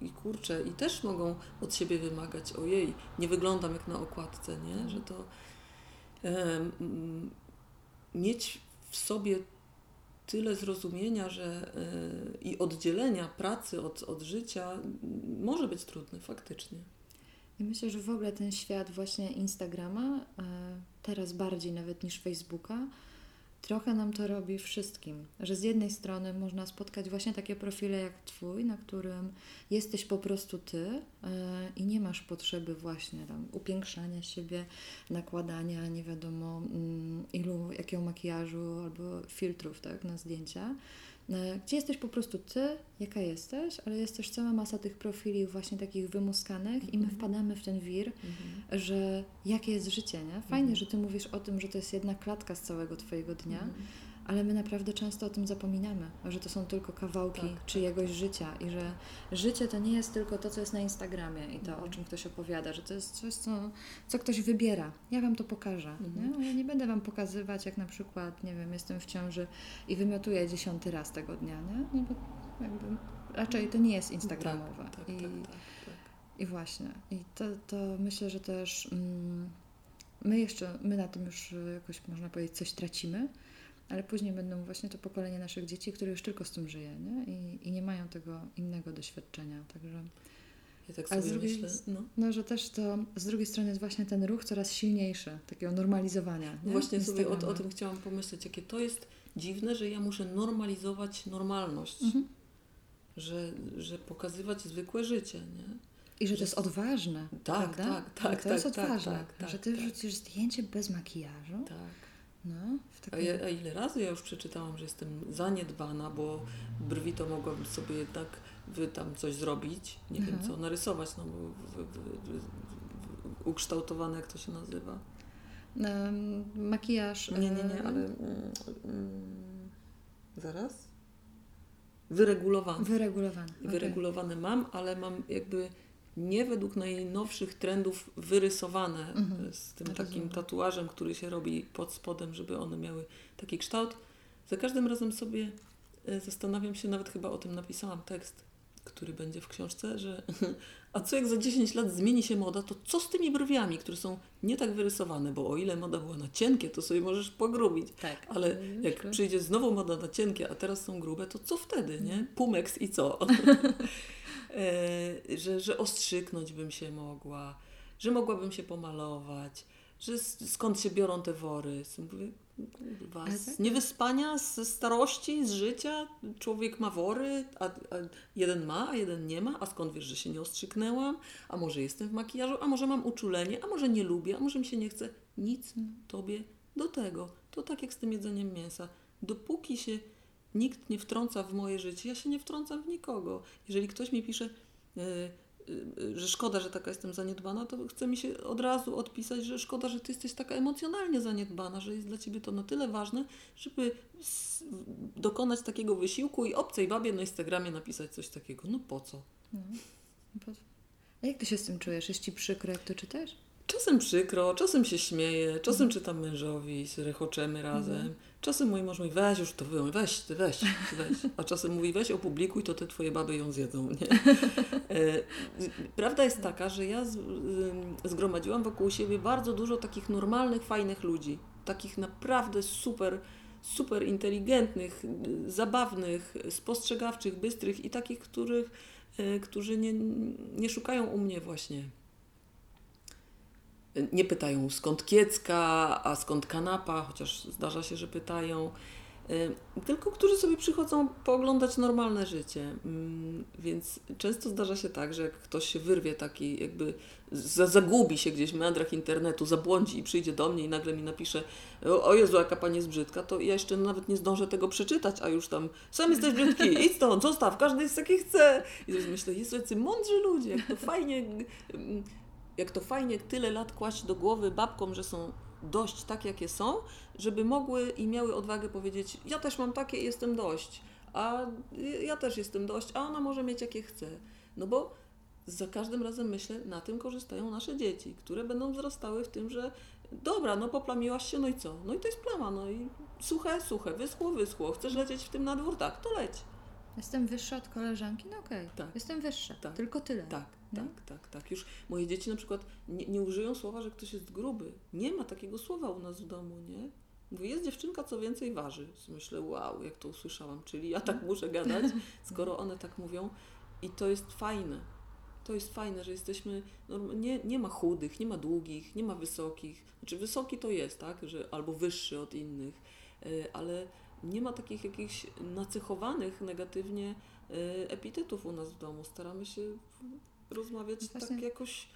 i kurczę, i też mogą od siebie wymagać, ojej, nie wyglądam jak na okładce, nie? Że to mm, mieć w sobie tyle zrozumienia, że y, i oddzielenia pracy od, od życia może być trudne faktycznie. Myślę, że w ogóle ten świat właśnie Instagrama, e, teraz bardziej nawet niż Facebooka, trochę nam to robi wszystkim. Że z jednej strony można spotkać właśnie takie profile jak Twój, na którym jesteś po prostu Ty e, i nie masz potrzeby właśnie tam upiększania siebie, nakładania nie wiadomo mm, ilu, jakiego makijażu albo filtrów tak, na zdjęcia gdzie jesteś po prostu ty, jaka jesteś, ale jest też cała masa tych profili właśnie takich wymuskanych i my mhm. wpadamy w ten wir, mhm. że jakie jest życie, nie? Fajnie, mhm. że ty mówisz o tym, że to jest jedna klatka z całego twojego dnia, ale my naprawdę często o tym zapominamy, że to są tylko kawałki tak, tak czyjegoś tak. życia i że życie to nie jest tylko to, co jest na Instagramie i to, mhm. o czym ktoś opowiada, że to jest coś, co, co ktoś wybiera. Ja Wam to pokażę. Mhm. Nie? Ja nie będę Wam pokazywać, jak na przykład, nie wiem, jestem w ciąży i wymiotuję dziesiąty raz tego dnia, nie? No bo jakby raczej to nie jest instagramowe. Tak, tak, I, tak, tak, tak. I właśnie. I to, to myślę, że też mm, my jeszcze, my na tym już jakoś można powiedzieć coś tracimy, ale później będą właśnie to pokolenie naszych dzieci, które już tylko z tym żyje nie? I, i nie mają tego innego doświadczenia. Także. Ja tak sobie drugiej, myślę. No. no. że też to z drugiej strony jest właśnie ten ruch coraz silniejszy, takiego normalizowania. Nie? Właśnie sobie o, o, tym chciałam pomyśleć, jakie to jest dziwne, że ja muszę normalizować normalność. Mhm. Że, że pokazywać zwykłe życie, nie? I że, że to jest odważne. Tak, prawda? tak, tak. To tak, jest tak, odważne. Tak, tak, że ty tak. wrzucisz zdjęcie bez makijażu. Tak. No, a, ja, a, ile razy ja już przeczytałam, że jestem zaniedbana, bo brwi to mogłabym sobie jednak wy tam coś zrobić, nie wiem mhm. co, narysować, no bo w, w, w, ukształtowane, jak to się nazywa. Um, makijaż. Nie, nie, nie, ale mm, zaraz. Wyregulowany. Wyregulowany. Wyregulowany okay. mam, ale mam jakby nie według najnowszych trendów wyrysowane mhm. z tym Rozumiem. takim tatuażem, który się robi pod spodem, żeby one miały taki kształt. Za każdym razem sobie e, zastanawiam się, nawet chyba o tym napisałam tekst, który będzie w książce, że a co jak za 10 lat zmieni się moda, to co z tymi brwiami, które są nie tak wyrysowane, bo o ile moda była na cienkie, to sobie możesz pogrubić. Tak. Ale jak przyjdzie znowu moda na cienkie, a teraz są grube, to co wtedy, nie? Mhm. Pumeks i co? E, że, że ostrzyknąć bym się mogła, że mogłabym się pomalować, że skąd się biorą te wory. Mówię, kurwa, z tak? niewyspania, z starości, z życia. Człowiek ma wory, a, a, jeden ma, a jeden nie ma. A skąd wiesz, że się nie ostrzyknęłam? A może jestem w makijażu? A może mam uczulenie? A może nie lubię? A może mi się nie chce? Nic tobie do tego. To tak jak z tym jedzeniem mięsa. Dopóki się nikt nie wtrąca w moje życie, ja się nie wtrącam w nikogo. Jeżeli ktoś mi pisze, yy, yy, że szkoda, że taka jestem zaniedbana, to chce mi się od razu odpisać, że szkoda, że ty jesteś taka emocjonalnie zaniedbana, że jest dla ciebie to na tyle ważne, żeby dokonać takiego wysiłku i obcej babie na Instagramie napisać coś takiego. No po co? No, co? A jak ty się z tym czujesz? Jest ci przykro, jak to czytasz? Czasem przykro, czasem się śmieję, czasem mhm. czytam mężowi, rechoczemy razem. Mhm. Czasem mój mąż mówi, weź już to wyłącz, weź, ty weź, ty weź. A czasem mówi, weź opublikuj, to te twoje baby ją zjedzą, nie? E, prawda jest taka, że ja z, zgromadziłam wokół siebie bardzo dużo takich normalnych, fajnych ludzi. Takich naprawdę super, super inteligentnych, zabawnych, spostrzegawczych, bystrych i takich, których, e, którzy nie, nie szukają u mnie właśnie nie pytają skąd kiecka, a skąd kanapa, chociaż zdarza się, że pytają. Y, tylko którzy sobie przychodzą pooglądać normalne życie. Mm, więc często zdarza się tak, że jak ktoś się wyrwie taki, jakby zagubi się gdzieś w meandrach internetu, zabłądzi i przyjdzie do mnie i nagle mi napisze o Jezu, jaka pani jest brzydka, to ja jeszcze nawet nie zdążę tego przeczytać, a już tam sam jesteś brzydki, idź stąd, zostaw, każdy jest taki chce. I myślę, jest jacy mądrzy ludzie, jak to fajnie mm, jak to fajnie tyle lat kłaść do głowy babkom, że są dość tak, jakie są, żeby mogły i miały odwagę powiedzieć: Ja też mam takie i jestem dość, a ja też jestem dość, a ona może mieć jakie chce. No bo za każdym razem myślę, na tym korzystają nasze dzieci, które będą wzrastały w tym, że dobra, no poplamiłaś się, no i co? No i to jest plama, no i suche, suche, wyschło, wyschło, chcesz lecieć w tym na dwór, tak, to leć. Jestem wyższa od koleżanki? No okej, Tak. jestem wyższa, Tak. tylko tyle. Tak, Tak, tak, tak. Już moje dzieci na przykład nie, nie użyją słowa, że ktoś jest gruby. Nie ma takiego słowa u nas w domu, nie? Mówi, jest dziewczynka, co więcej waży. Myślę, wow, jak to usłyszałam, czyli ja tak muszę gadać, skoro one tak mówią. I to jest fajne. To jest fajne, że jesteśmy. Nie, nie ma chudych, nie ma długich, nie ma wysokich. Znaczy, wysoki to jest, tak? Że, albo wyższy od innych, y, ale nie ma takich jakichś nacechowanych negatywnie y, epitetów u nas w domu. Staramy się rozmawiać Właśnie- tak jakoś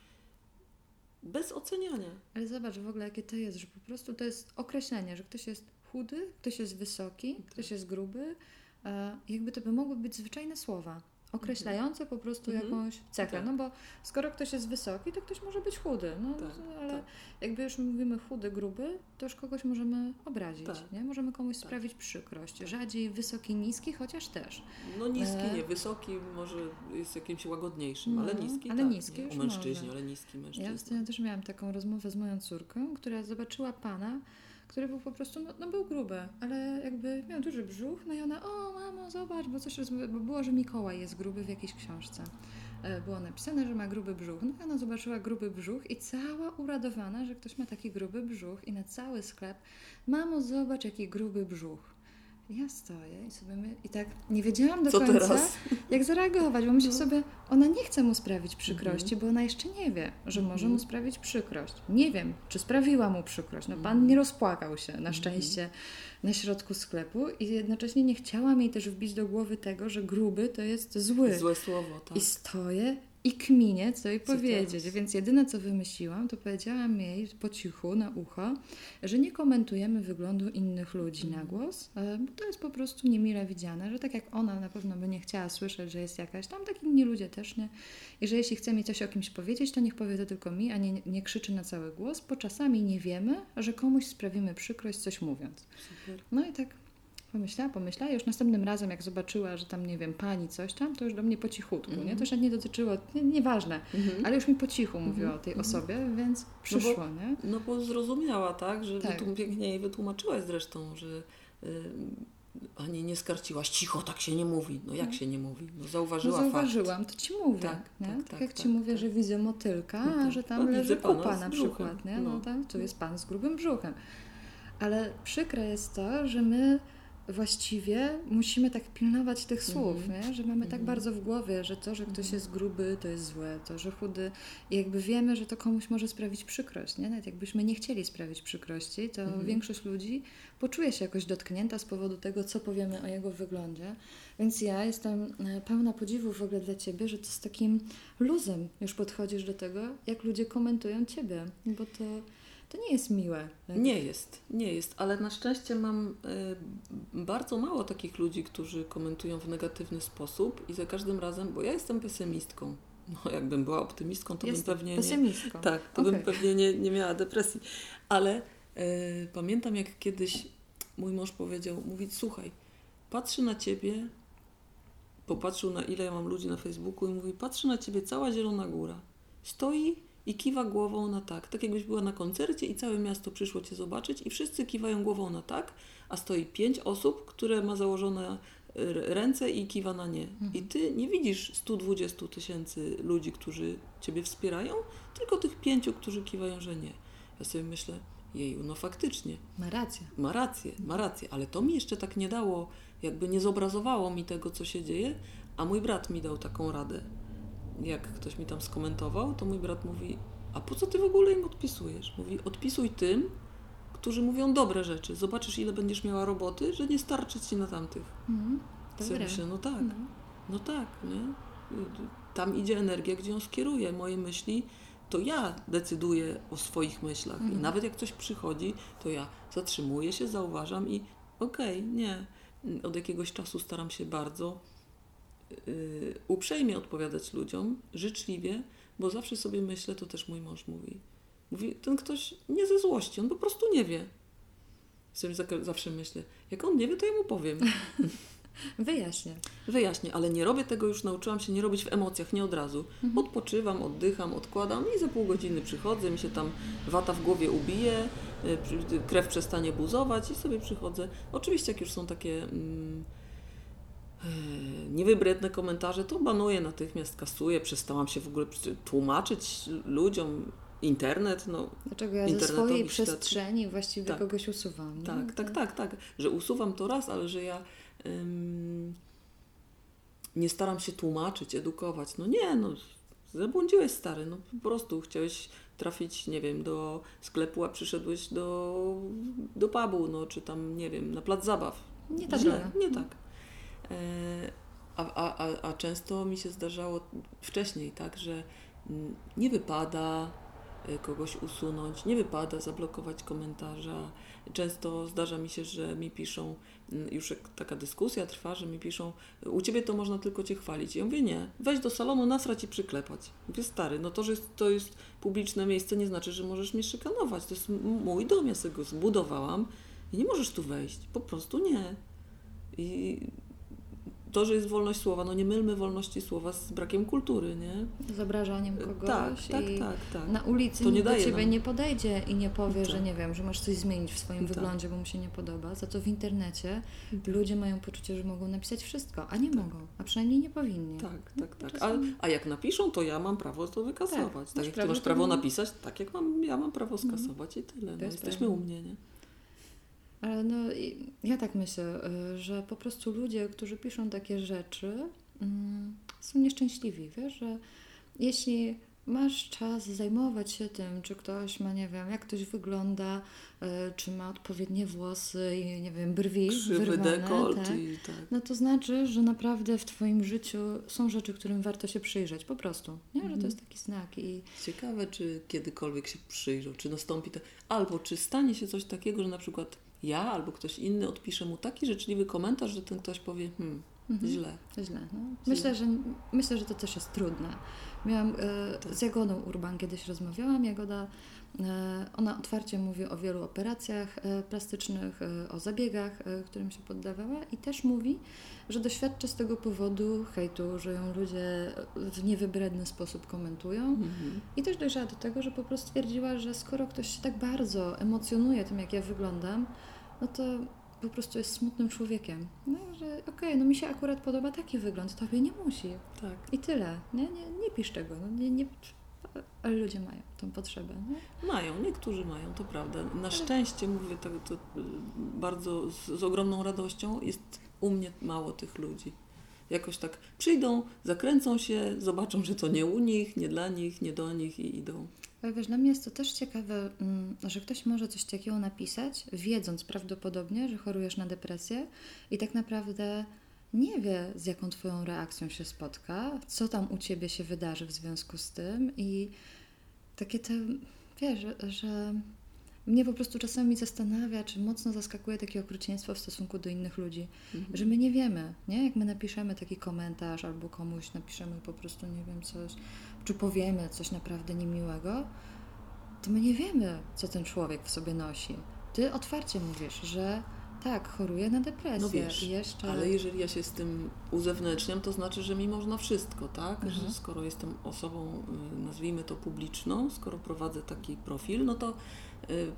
bez oceniania. Ale zobacz w ogóle, jakie to jest, że po prostu to jest określenie, że ktoś jest chudy, ktoś jest wysoki, ktoś jest gruby. E, jakby to by mogły być zwyczajne słowa, określające po prostu Mhm. jakąś cechę. Tak. No bo skoro ktoś jest wysoki, to ktoś może być chudy. No, Tak, ale tak. jakby już mówimy chudy, gruby, to już kogoś możemy obrazić, Tak. nie? Możemy komuś Tak. sprawić przykrość. Rzadziej wysoki, niski, chociaż też. No niski E. nie, wysoki może jest jakimś łagodniejszym, No, ale niski ale tak, niski nie? O mężczyźnie, może. ale niski Ja mężczyzna. ostatnio też miałam taką rozmowę z moją córką, która zobaczyła pana, który był po prostu, no, no był gruby, ale jakby miał duży brzuch, no i ona, o mamo, zobacz, bo coś rozmawia, bo było, że Mikołaj jest gruby w jakiejś książce. E, Było napisane, że ma gruby brzuch. No i ona zobaczyła gruby brzuch i cała uradowana, że ktoś ma taki gruby brzuch i na cały sklep, mamo, zobacz, jaki gruby brzuch. Ja stoję i sobie my... i tak nie wiedziałam do Co końca, teraz? jak zareagować, bo myślę No. sobie, ona nie chce mu sprawić przykrości, Mhm. bo ona jeszcze nie wie, że może Mhm. mu sprawić przykrość. Nie wiem, czy sprawiła mu przykrość. No pan Mhm. nie rozpłakał się, na szczęście, na środku sklepu i jednocześnie nie chciałam jej też wbić do głowy tego, że gruby to jest zły. Złe słowo, tak. I stoję i kminię, co jej Co powiedzieć. teraz? Więc jedyne, co wymyśliłam, to powiedziałam jej po cichu, na ucho, że nie komentujemy wyglądu innych ludzi na Mhm. głos, e, bo to jest po prostu niemile widziane, że tak jak ona na pewno by nie chciała słyszeć, że jest jakaś, tam tak inni ludzie też nie. I że jeśli chce mi coś o kimś powiedzieć, to niech powie to tylko mi, a nie, nie krzyczy na cały głos, bo czasami nie wiemy, że komuś sprawimy przykrość coś mówiąc. Super. No i tak pomyślała, pomyślała i już następnym razem, jak zobaczyła, że tam, nie wiem, pani coś tam, to już do mnie po cichutku, nie? Mhm. To już nie dotyczyło, nie, nieważne, Mhm. ale już mi po cichu mówiła Mhm, o tej mhm. osobie, więc przyszło, nie? No bo zrozumiała, tak? Że Tak. tak. pięknie jej wytłumaczyłaś zresztą, że y, Ani nie skarciłaś, cicho, tak się nie mówi. No jak No. się nie mówi? No No zauważyła zauważyłam, to ci mówię, Tak, tak, Tak, tak, jak ci tak, mówię, tak. że widzę motylka, No a tak. że tam widzę leży kupa na przykład, nie? No, No. tak, tu jest pan z grubym brzuchem. Ale przykre jest to, że my właściwie musimy tak pilnować tych słów, Mhm. nie? że mamy tak Mhm. bardzo w głowie, że to, że ktoś Mhm. jest gruby, to jest złe, to, że chudy i jakby wiemy, że to komuś może sprawić przykrość, nie? Nawet jakbyśmy nie chcieli sprawić przykrości, to Mhm. większość ludzi poczuje się jakoś dotknięta z powodu tego, co powiemy o jego wyglądzie. Więc ja jestem e, pełna podziwu w ogóle dla Ciebie, że to z takim luzem już podchodzisz do tego, jak ludzie komentują Ciebie, bo to, to nie jest miłe. Tak? Nie jest, nie jest, ale na szczęście mam y, bardzo mało takich ludzi, którzy komentują w negatywny sposób i za każdym razem, bo ja jestem pesymistką. No, jakbym była optymistką, to Jest bym pewnie nie, pesymistką. tak, to bym Okej. pewnie nie, nie miała depresji. Ale y, pamiętam, jak kiedyś mój mąż powiedział, mówi, słuchaj, patrzy na ciebie, popatrzył na ile ja mam ludzi na Facebooku i mówi, patrzy na ciebie cała Zielona Góra. Stoi i kiwa głową na tak. Tak jakbyś była na koncercie i całe miasto przyszło cię zobaczyć i wszyscy kiwają głową na tak, a stoi pięć osób, które ma założone ręce i kiwa na nie. I ty nie widzisz 120 tysięcy ludzi, którzy ciebie wspierają, tylko tych pięciu, którzy kiwają, że nie. Ja sobie myślę, jeju, no faktycznie, Ma rację. ma rację, ma rację, ale to mi jeszcze tak nie dało, jakby nie zobrazowało mi tego, co się dzieje, a mój brat mi dał taką radę. Jak ktoś mi tam skomentował, to mój brat mówi, a po co ty w ogóle im odpisujesz? Mówi, odpisuj tym, którzy mówią dobre rzeczy. Zobaczysz, ile będziesz miała roboty, że nie starczy ci na tamtych. Mhm. Dobre. myślę, no tak, No. no tak, nie? Tam idzie energia, gdzie ją skieruję. Moje myśli, to ja decyduję o swoich myślach. I Mhm. nawet jak coś przychodzi, to ja zatrzymuję się, zauważam i okej, nie. Od jakiegoś czasu staram się bardzo uprzejmie odpowiadać ludziom, życzliwie, bo zawsze sobie myślę, to też mój mąż mówi. Mówi, ten ktoś nie ze złości, on po prostu nie wie. Sobie zawsze myślę, jak on nie wie, to ja mu powiem. Wyjaśnię. Wyjaśnię, ale nie robię tego, już nauczyłam się nie robić w emocjach, nie od razu. Mhm. Odpoczywam, oddycham, odkładam i za pół godziny przychodzę, mi się tam wata w głowie ubije, y, krew przestanie buzować i sobie przychodzę. Oczywiście jak już są takie mm, niewybredne komentarze, to banuję natychmiast, kasuję, przestałam się w ogóle tłumaczyć ludziom, internet, no Dlaczego ja ze swojej świat- przestrzeni właściwie Tak. kogoś usuwam. nie? tak, tak, tak, tak, że usuwam to raz, ale że ja ym, nie staram się tłumaczyć, edukować. No nie, no zabłądziłeś stary, no po prostu chciałeś trafić, nie wiem, do sklepu, a przyszedłeś do, do pubu, no czy tam, nie wiem, na plac zabaw. Nie tak Źle, nie tak. E, a, a, a, często mi się zdarzało wcześniej, tak, że mm, nie wypada e, kogoś usunąć, nie wypada zablokować komentarza. Często zdarza mi się, że mi piszą, mm, już taka dyskusja trwa, że mi piszą, u ciebie to można tylko cię chwalić. Ja mówię, nie, weź do salonu, nasrać i przyklepać. Mówię, stary, no to, że to jest publiczne miejsce, nie znaczy, że możesz mnie szykanować. To jest mój dom, ja sobie go zbudowałam i nie możesz tu wejść. Po prostu nie. I to, że jest wolność słowa, no nie mylmy wolności słowa z brakiem kultury, nie? Z obrażaniem kogoś tak, tak, tak, tak. na ulicy To nie do ciebie nam- nie podejdzie i nie powie, Tak. że nie wiem, że masz coś zmienić w swoim Tak. wyglądzie, bo mu się nie podoba. Za to w internecie Tak. ludzie mają poczucie, że mogą napisać wszystko, a nie mogą, a przynajmniej nie powinni. Tak, tak, tak. A, a jak napiszą, to ja mam prawo to wykasować. Tak, Tak, jak ty prawo, masz prawo napisać, tak jak mam, ja mam prawo Mhm. skasować i tyle. No, jest jesteśmy prawda. u mnie, nie? Ale no, ja tak myślę, y, że po prostu ludzie, którzy piszą takie rzeczy, mm, są nieszczęśliwi, wiesz, że jeśli masz czas zajmować się tym, czy ktoś ma, nie wiem, jak ktoś wygląda, y, czy ma odpowiednie włosy i, nie wiem, brwi Krzywy wyrwane, dekolt tak, i tak. no to znaczy, że naprawdę w Twoim życiu są rzeczy, którym warto się przyjrzeć, po prostu, nie? Że to Mhm. jest taki znak i Ciekawe, czy kiedykolwiek się przyjrzą, czy nastąpi to, albo czy stanie się coś takiego, że na przykład ja albo ktoś inny odpisze mu taki życzliwy komentarz, że ten ktoś powie, hmm, Mhm. źle. Źle. No. Myślę, że, myślę, że to też jest trudne. Miałam e, Tak. z Jagodą Urban kiedyś rozmawiałam. Jagoda, ona otwarcie mówi o wielu operacjach e, plastycznych, e, o zabiegach, e, którym się poddawała i też mówi, że doświadcza z tego powodu hejtu, że ją ludzie w niewybredny sposób komentują. Mhm. I też dojrzała do tego, że po prostu stwierdziła, że skoro ktoś się tak bardzo emocjonuje tym, jak ja wyglądam, no to po prostu jest smutnym człowiekiem. No, że okej, no mi się akurat podoba taki wygląd, tobie nie musi. Tak. I tyle. Nie, nie, nie pisz tego. No, nie, nie, ludzie mają tą potrzebę. Nie? Mają, niektórzy mają, to prawda. Na szczęście, mówię tak to y, bardzo z, z ogromną radością, jest u mnie mało tych ludzi. Jakoś tak przyjdą, zakręcą się, zobaczą, że to nie u nich, nie dla nich, nie do nich i idą. Ale wiesz, dla mnie jest to też ciekawe, mm, że ktoś może coś takiego napisać, wiedząc prawdopodobnie, że chorujesz na depresję i tak naprawdę nie wie, z jaką Twoją reakcją się spotka, co tam u Ciebie się wydarzy w związku z tym i takie te, wiesz, że, że mnie po prostu czasami zastanawia, czy mocno zaskakuje takie okrucieństwo w stosunku do innych ludzi, Mhm. że my nie wiemy, nie? Jak my napiszemy taki komentarz albo komuś napiszemy po prostu, nie wiem, coś, czy powiemy coś naprawdę niemiłego, to my nie wiemy, co ten człowiek w sobie nosi. Ty otwarcie mówisz, że tak, choruje na depresję No wiesz, jeszcze... Ale jeżeli ja się z tym uzewnętrzniam, to znaczy, że mi można wszystko, tak? Mhm. Że skoro jestem osobą, y, nazwijmy to publiczną, skoro prowadzę taki profil, no to y,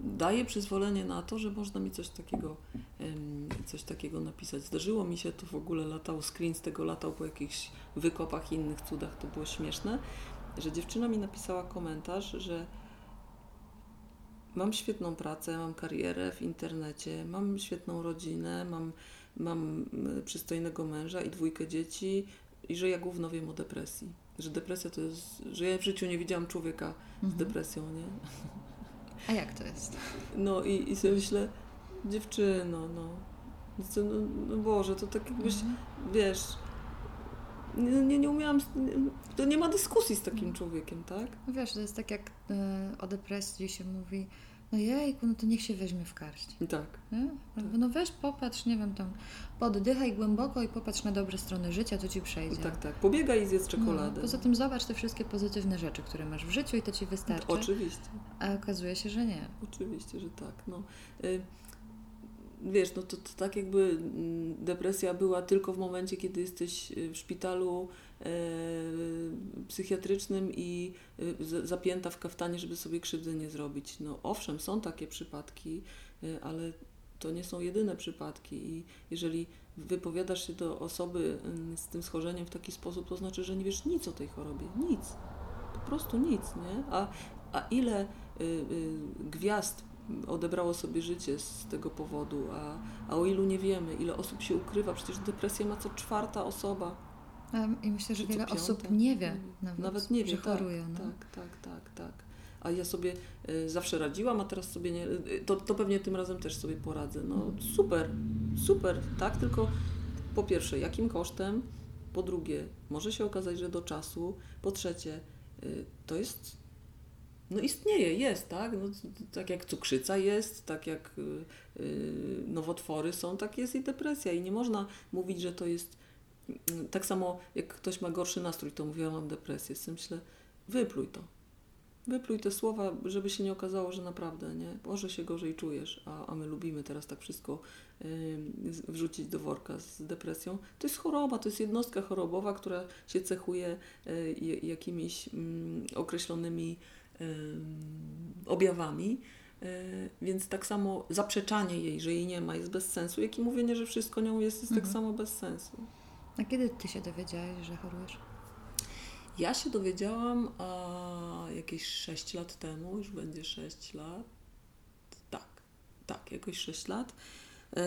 daję przyzwolenie na to, że można mi coś takiego, coś takiego napisać. Zdarzyło mi się, to w ogóle latał, screen z tego latał po jakichś wykopach i innych cudach, to było śmieszne, że dziewczyna mi napisała komentarz, że mam świetną pracę, mam karierę w internecie, mam świetną rodzinę, mam, mam y, przystojnego męża i dwójkę dzieci i że ja gówno wiem o depresji. Że depresja to jest, że ja w życiu nie widziałam człowieka z Mhm. depresją, nie? A jak to jest? No i, i sobie myślę, dziewczyno, no, no, no, no Boże, to tak jakbyś, Mhm. wiesz, nie, nie, nie umiałam, to nie ma dyskusji z takim człowiekiem, tak? No Wiesz, to jest tak jak y, o depresji się mówi, no jejku, no to niech się weźmie w garść. Tak. Nie? Albo no weź popatrz, nie wiem, tam poddychaj głęboko i popatrz na dobre strony życia, to ci przejdzie. Tak, tak. Pobiegaj i zjedz czekoladę. No, poza tym zobacz te wszystkie pozytywne rzeczy, które masz w życiu i to ci wystarczy. Oczywiście. A okazuje się, że nie. Oczywiście, że tak. No, y, wiesz, no to, to tak jakby mm, depresja była tylko w momencie, kiedy jesteś y, w szpitalu e, psychiatrycznym i y, zapięta w kaftanie, żeby sobie krzywdy nie zrobić. No owszem, są takie przypadki, ale to nie są jedyne przypadki i jeżeli wypowiadasz się do osoby mm, z tym schorzeniem w taki sposób, to znaczy, że nie wiesz nic o tej chorobie, nic, po prostu nic, nie? A, a ile gwiazd odebrało sobie życie z tego powodu, a, a o ilu nie wiemy, ile osób się ukrywa, przecież depresję ma co czwarta osoba. I myślę, że wiele piąta? osób nie wie nawet, Nawet nie że wie, tak, choruje. no. tak, tak, tak, tak. A ja sobie y, zawsze radziłam, a teraz sobie nie. Y, to, to pewnie tym razem też sobie poradzę. No super, super, tak? Tylko po pierwsze, jakim kosztem? Po drugie, może się okazać, że do czasu. Po trzecie, y, to jest. No istnieje, jest, tak? No, tak jak cukrzyca jest, tak jak y, y, nowotwory są, tak jest i depresja. I nie można mówić, że to jest. mm, Tak samo jak ktoś ma gorszy nastrój, to mówi, ja mam depresję. Z tym myślę, wypluj to. Wypluj te słowa, żeby się nie okazało, że naprawdę, nie? Może się gorzej czujesz, a, a my lubimy teraz tak wszystko y, z- wrzucić do worka z depresją. To jest choroba, to jest jednostka chorobowa, która się cechuje y, jakimiś mm, określonymi ym, objawami. Y, Więc tak samo zaprzeczanie jej, że jej nie ma, jest bez sensu, jak i mówienie, że wszystko nią jest, jest tak Mhm. samo bez sensu. A kiedy ty się dowiedziałeś, że chorujesz? Ja się dowiedziałam a, jakieś 6 lat temu, już będzie 6 lat. Tak, tak, jakoś 6 lat. E,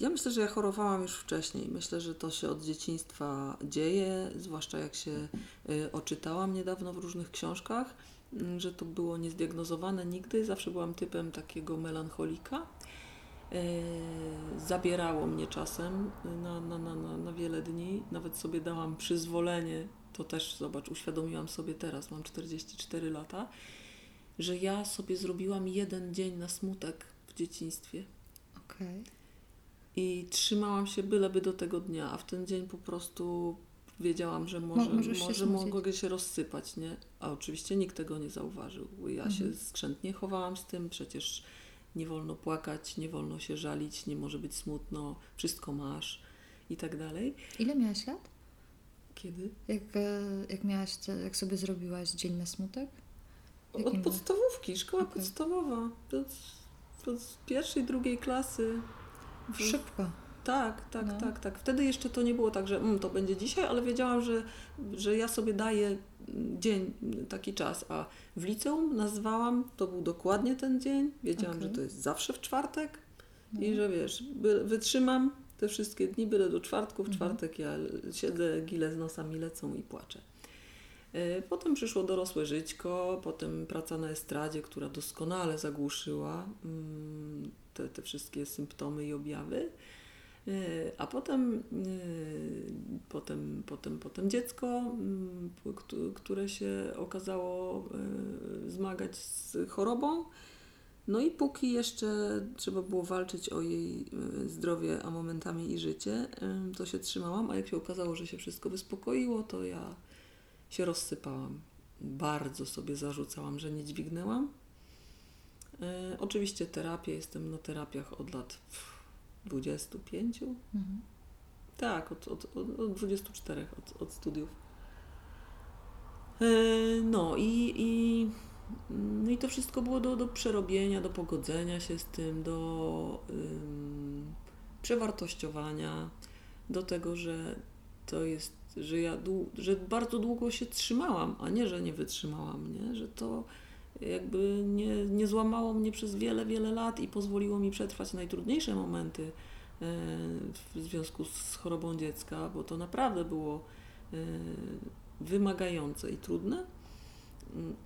Ja myślę, że ja chorowałam już wcześniej. Myślę, że to się od dzieciństwa dzieje, zwłaszcza jak się e, oczytałam niedawno w różnych książkach, że to było niezdiagnozowane nigdy. Zawsze byłam typem takiego melancholika. E, Zabierało mnie czasem na, na, na, na, na wiele dni. Nawet sobie dałam przyzwolenie, to też zobacz, uświadomiłam sobie teraz, mam 44 lata, że ja sobie zrobiłam jeden dzień na smutek w dzieciństwie. Okej. I trzymałam się byleby do tego dnia, a w ten dzień po prostu wiedziałam, że może, się może smucić. mogę się rozsypać, nie? A oczywiście nikt tego nie zauważył. Ja się Mhm. skrzętnie chowałam z tym, przecież nie wolno płakać, nie wolno się żalić, nie może być smutno, wszystko masz i tak dalej. Ile miałaś lat? Kiedy? Jak, e, jak miałaś, jak sobie zrobiłaś dzień na smutek? Od Jakim był? podstawówki, szkoła Okej. podstawowa. Z pierwszej, drugiej klasy. Szybko. Tak, tak, No. tak, tak. Wtedy jeszcze to nie było tak, że mm, to będzie dzisiaj, ale wiedziałam, że, że ja sobie daję mm, dzień, mm, taki czas. A w liceum nazwałam, to był dokładnie ten dzień. Wiedziałam, Okej. że to jest zawsze w czwartek No. i że wiesz, by, wytrzymam te wszystkie dni, byle do czwartku. W Mhm. czwartek ja siedzę, gile z nosami lecą i płaczę. E, Potem przyszło dorosłe żyćko, potem praca na estradzie, która doskonale zagłuszyła mm, te, te wszystkie symptomy i objawy. E, A potem, e, potem, potem, potem dziecko, które się okazało e, zmagać z chorobą. No i póki jeszcze trzeba było walczyć o jej zdrowie, a momentami i życie, to się trzymałam, a jak się okazało, że się wszystko wyspokoiło, to ja się rozsypałam. Bardzo sobie zarzucałam, że nie dźwignęłam. Oczywiście terapię, jestem na terapiach od lat 25. Mhm. Tak, od, od, od, od 24, od, od studiów. E, no i, i, no i to wszystko było do, do przerobienia, do pogodzenia się z tym, do przewartościowania, do tego, że to jest, że ja że bardzo długo się trzymałam, a nie, że nie wytrzymałam, nie? że to jakby nie, nie złamało mnie przez wiele, wiele lat i pozwoliło mi przetrwać najtrudniejsze momenty e, w związku z chorobą dziecka, bo to naprawdę było e, wymagające i trudne. Mm.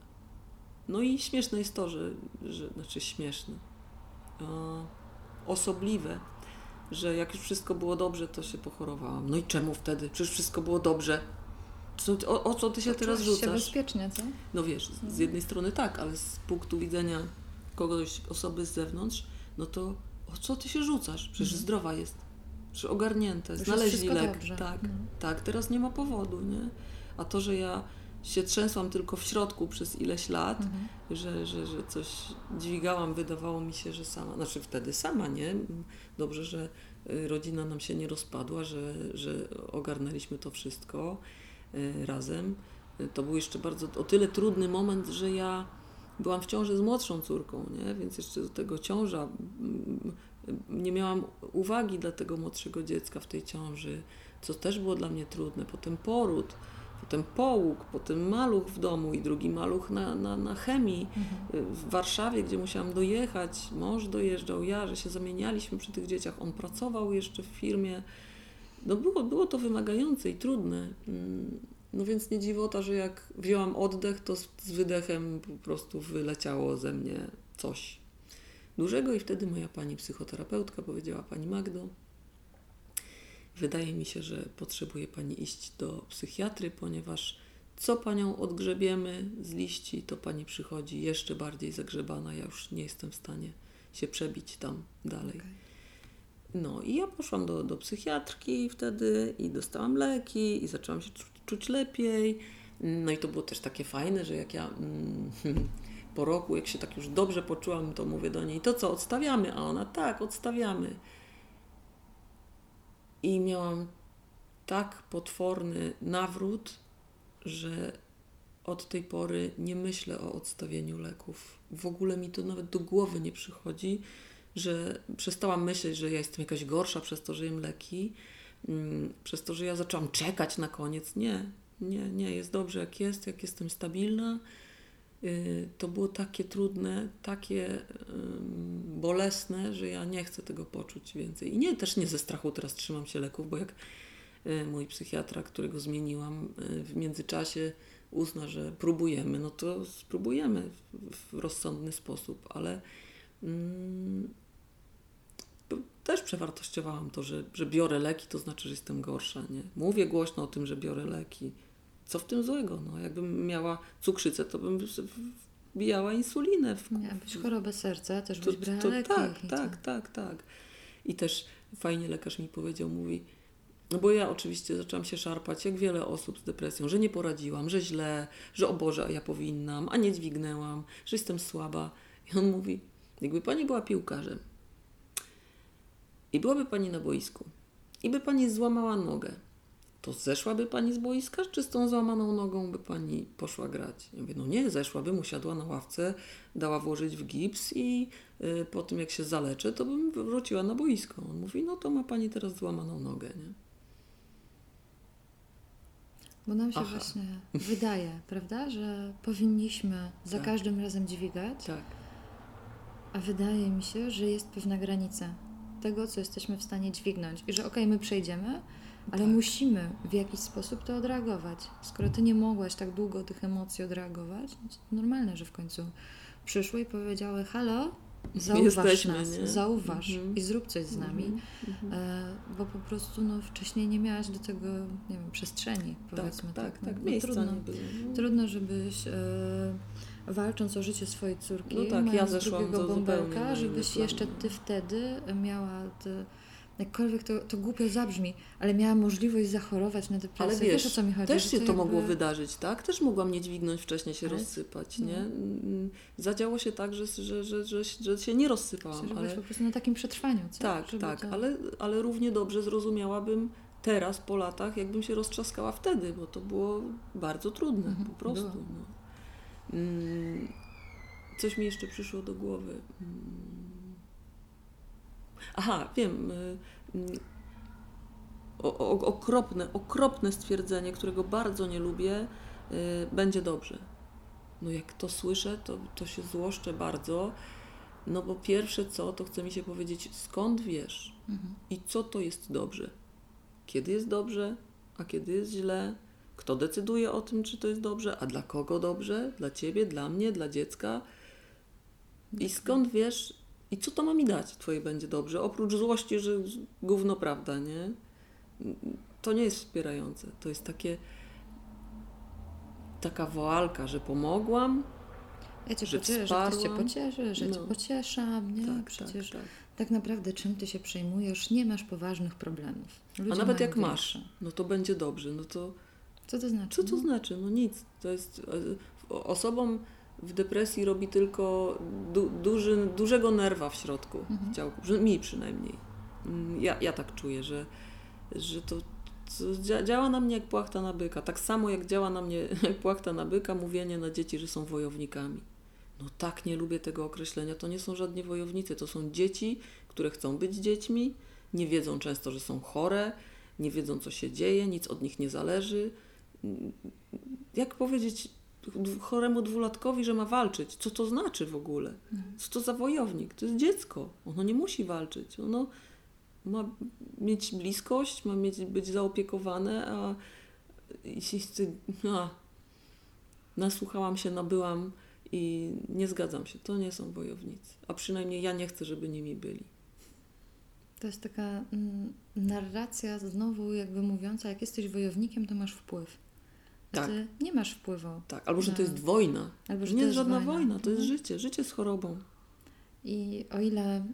No i śmieszne jest to, że, że znaczy śmieszne, osobliwe, że jak już wszystko było dobrze, to się pochorowałam. No i czemu wtedy? Przecież wszystko było dobrze. Co, o, o co ty się teraz Czułaś się rzucasz? bezpiecznie, co? No wiesz, z- jednej strony tak, ale z punktu widzenia kogoś, osoby z zewnątrz, no to o co ty się rzucasz? Przecież Mhm. zdrowa jest, przecież ogarnięte, Już znaleźli lek. dobrze. Tak, No. tak, teraz nie ma powodu, nie? A to, że ja się trzęsłam tylko w środku przez ileś lat, Mhm. że, że, że coś dźwigałam, wydawało mi się, że sama, znaczy wtedy sama, nie? Dobrze, że y, rodzina nam się nie rozpadła, że, że ogarnęliśmy to wszystko razem. Y, To był jeszcze bardzo, o tyle trudny moment, że ja byłam w ciąży z młodszą córką, nie? Więc jeszcze do tego ciąża, nie miałam uwagi dla tego młodszego dziecka w tej ciąży, co też było dla mnie trudne. Potem poród, potem połóg, potem maluch w domu i drugi maluch na, na, na chemii Mhm. w Warszawie, gdzie musiałam dojechać. Mąż dojeżdżał, ja, że się zamienialiśmy przy tych dzieciach. On pracował jeszcze w firmie. No było, było to wymagające i trudne. Mm, No więc nie dziwota, że jak wzięłam oddech, to z, z wydechem po prostu wyleciało ze mnie coś dużego i wtedy moja pani psychoterapeutka powiedziała Pani Magdo, wydaje mi się, że potrzebuje Pani iść do psychiatry, ponieważ co Panią odgrzebiemy z liści, to Pani przychodzi jeszcze bardziej zagrzebana. Ja już nie jestem w stanie się przebić tam dalej. Okej. No i ja poszłam do, do psychiatrki wtedy i dostałam leki i zaczęłam się czu- czuć lepiej. No i to było też takie fajne, że jak ja mm, po roku, jak się tak już dobrze poczułam, to mówię do niej, to co, odstawiamy? A ona, tak, odstawiamy. I miałam tak potworny nawrót, że od tej pory nie myślę o odstawieniu leków. W ogóle mi to nawet do głowy nie przychodzi, że przestałam myśleć, że ja jestem jakaś gorsza przez to, że jem leki, mm, przez to, że ja zaczęłam czekać na koniec. Nie, nie, nie, jest dobrze jak jest, jak jestem stabilna. Y, To było takie trudne, takie bolesne, że ja nie chcę tego poczuć więcej. I nie, też nie ze strachu teraz trzymam się leków, bo jak y, mój psychiatra, którego zmieniłam y, w międzyczasie, uzna, że próbujemy, no to spróbujemy w, rozsądny sposób, ale też przewartościowałam to, że, że biorę leki, to znaczy, że jestem gorsza. Nie? Mówię głośno o tym, że biorę leki. Co w tym złego? No, jakbym miała cukrzycę, to bym wbijała insulinę. W, Miałabyś chorobę serca, też to, byś brała to, leki. tak, tak, tak, tak. I też fajnie lekarz mi powiedział, mówi, no bo ja oczywiście zaczęłam się szarpać, jak wiele osób z depresją, że nie poradziłam, że źle, że o Boże, a ja powinnam, a nie dźwignęłam, że jestem słaba. I on mówi, jakby pani była piłkarzem i byłaby pani na boisku i by pani złamała nogę, to zeszłaby pani z boiska, czy z tą złamaną nogą by pani poszła grać? Ja mówię, no nie, zeszłabym, usiadła na ławce, dała włożyć w gips i y, po tym jak się zaleczę, to bym wróciła na boisko. On mówi, no to ma pani teraz złamaną nogę, nie? Bo nam się Aha. właśnie wydaje, prawda, że powinniśmy za Tak. każdym razem dźwigać, Tak, wydaje mi się, że jest pewna granica tego, co jesteśmy w stanie dźwignąć. I że okej, my przejdziemy, ale Tak. musimy w jakiś sposób to odreagować. Skoro ty nie mogłaś tak długo tych emocji odreagować, no to normalne, że w końcu przyszły i powiedziały: Halo, zauważ Jesteśmy, nas, nie? zauważ Mhm. i zrób coś z nami. Mhm. E, bo po prostu no, wcześniej nie miałaś do tego, nie wiem, przestrzeni, powiedzmy tak, tak. tak, tak. No, trudno, było. No. trudno, żebyś e, walcząc o życie swojej córki, No tak, ja zeszłam drugiego do bąbelka, żebyś jeszcze no. ty wtedy miała, te, jakkolwiek to, to głupio zabrzmi, ale miała możliwość zachorować na depresję. Ale wiesz, wiesz, o co mi chodzi? Też się to jakby- mogło wydarzyć, tak? Też mogłam nie dźwignąć wcześniej, się Ale- rozsypać, no. nie? Mm, Zadziało się tak, że, że, że, że, że się nie rozsypałam, Że ale... po prostu na takim przetrwaniu, co? Tak, Żeby tak, to- ale, ale równie dobrze zrozumiałabym teraz, po latach, jakbym się roztrzaskała wtedy, bo to było bardzo trudne, Mhm, po prostu. No. Mm, coś mi jeszcze przyszło do głowy. Mm. Aha, wiem. y, mm, O, o, okropne, okropne stwierdzenie, którego bardzo nie lubię, y, będzie dobrze. No jak to słyszę, to, to się złoszczę bardzo, no bo pierwsze co, to chce mi się powiedzieć, skąd wiesz Mhm. i co to jest dobrze? Kiedy jest dobrze, a kiedy jest źle? Kto decyduje o tym, czy to jest dobrze, a dla kogo dobrze? Dla ciebie, dla mnie, dla dziecka? I skąd wiesz, i co to ma mi dać, twoje będzie dobrze? Oprócz złości, że gówno prawda, nie? To nie jest wspierające. To jest takie taka woalka, że pomogłam. Ja cię że pocieszę, że ktoś cię wsparłam. pocieszy, że cię No. pocieszam, nie? Tak, Przecież tak, tak, tak. naprawdę czym ty się przejmujesz, nie masz poważnych problemów. Ludzie A nawet jak masz, większe. no to będzie dobrze. No to Co to znaczy? Co to no? znaczy? No nic. To jest e, osobom w depresji robi tylko du, duży, dużego nerwa w środku, Mhm. w ciałku, mi przynajmniej. Mm, Ja, ja tak czuję, że, że to, to dzia- działa na mnie jak płachta na byka. Tak samo jak działa na mnie jak płachta na byka mówienie na dzieci, że są wojownikami. No tak, nie lubię tego określenia. To nie są żadni wojownicy, to są dzieci, które chcą być dziećmi, nie wiedzą często, że są chore, nie wiedzą, co się dzieje, nic od nich nie zależy. Jak powiedzieć choremu dwulatkowi, że ma walczyć? Co to znaczy w ogóle? Co to za wojownik? To jest dziecko. Ono nie musi walczyć. Ono ma mieć bliskość, ma mieć, być zaopiekowane, a, a nasłuchałam się, nabyłam i nie zgadzam się. To nie są wojownicy. A przynajmniej ja nie chcę, żeby nimi byli. To jest taka mm, narracja znowu jakby mówiąca, jak jesteś wojownikiem, to masz wpływ. Tak. Ty nie masz wpływu. Tak, albo że to na- jest wojna. Albo, że nie to jest żadna wojna. wojna, to jest Mhm. życie. Życie z chorobą. I o ile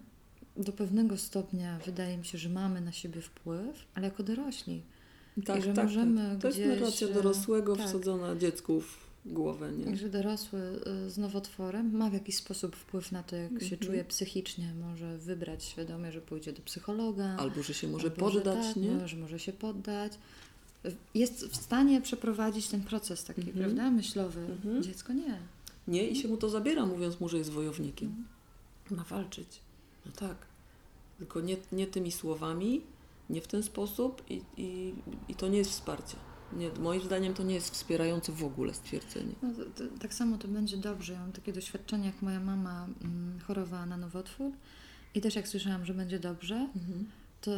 do pewnego stopnia wydaje mi się, że mamy na siebie wpływ, ale jako dorośli. Tak, I że tak, możemy tak. To jest gdzieś, narracja e, dorosłego tak. wsadzona dziecku w głowę, I nie? że dorosły y, z nowotworem ma w jakiś sposób wpływ na to, jak się Mhm. czuje psychicznie, może wybrać świadomie, że pójdzie do psychologa. Albo, że się może albo, że poddać, tak, nie? no, że może się poddać. Jest w stanie przeprowadzić ten proces taki, Mhm. prawda, myślowy. Mhm. Dziecko nie. Nie, i się mu to zabiera, mówiąc mu, że jest wojownikiem. Mhm. Ma walczyć. No tak. Tylko nie, nie tymi słowami, nie w ten sposób i, i, i to nie jest wsparcie. Nie, moim zdaniem to nie jest wspierające w ogóle stwierdzenie. No, to, to, tak samo to będzie dobrze. Ja mam takie doświadczenie, jak moja mama mm, chorowała na nowotwór i też jak słyszałam, że będzie dobrze, to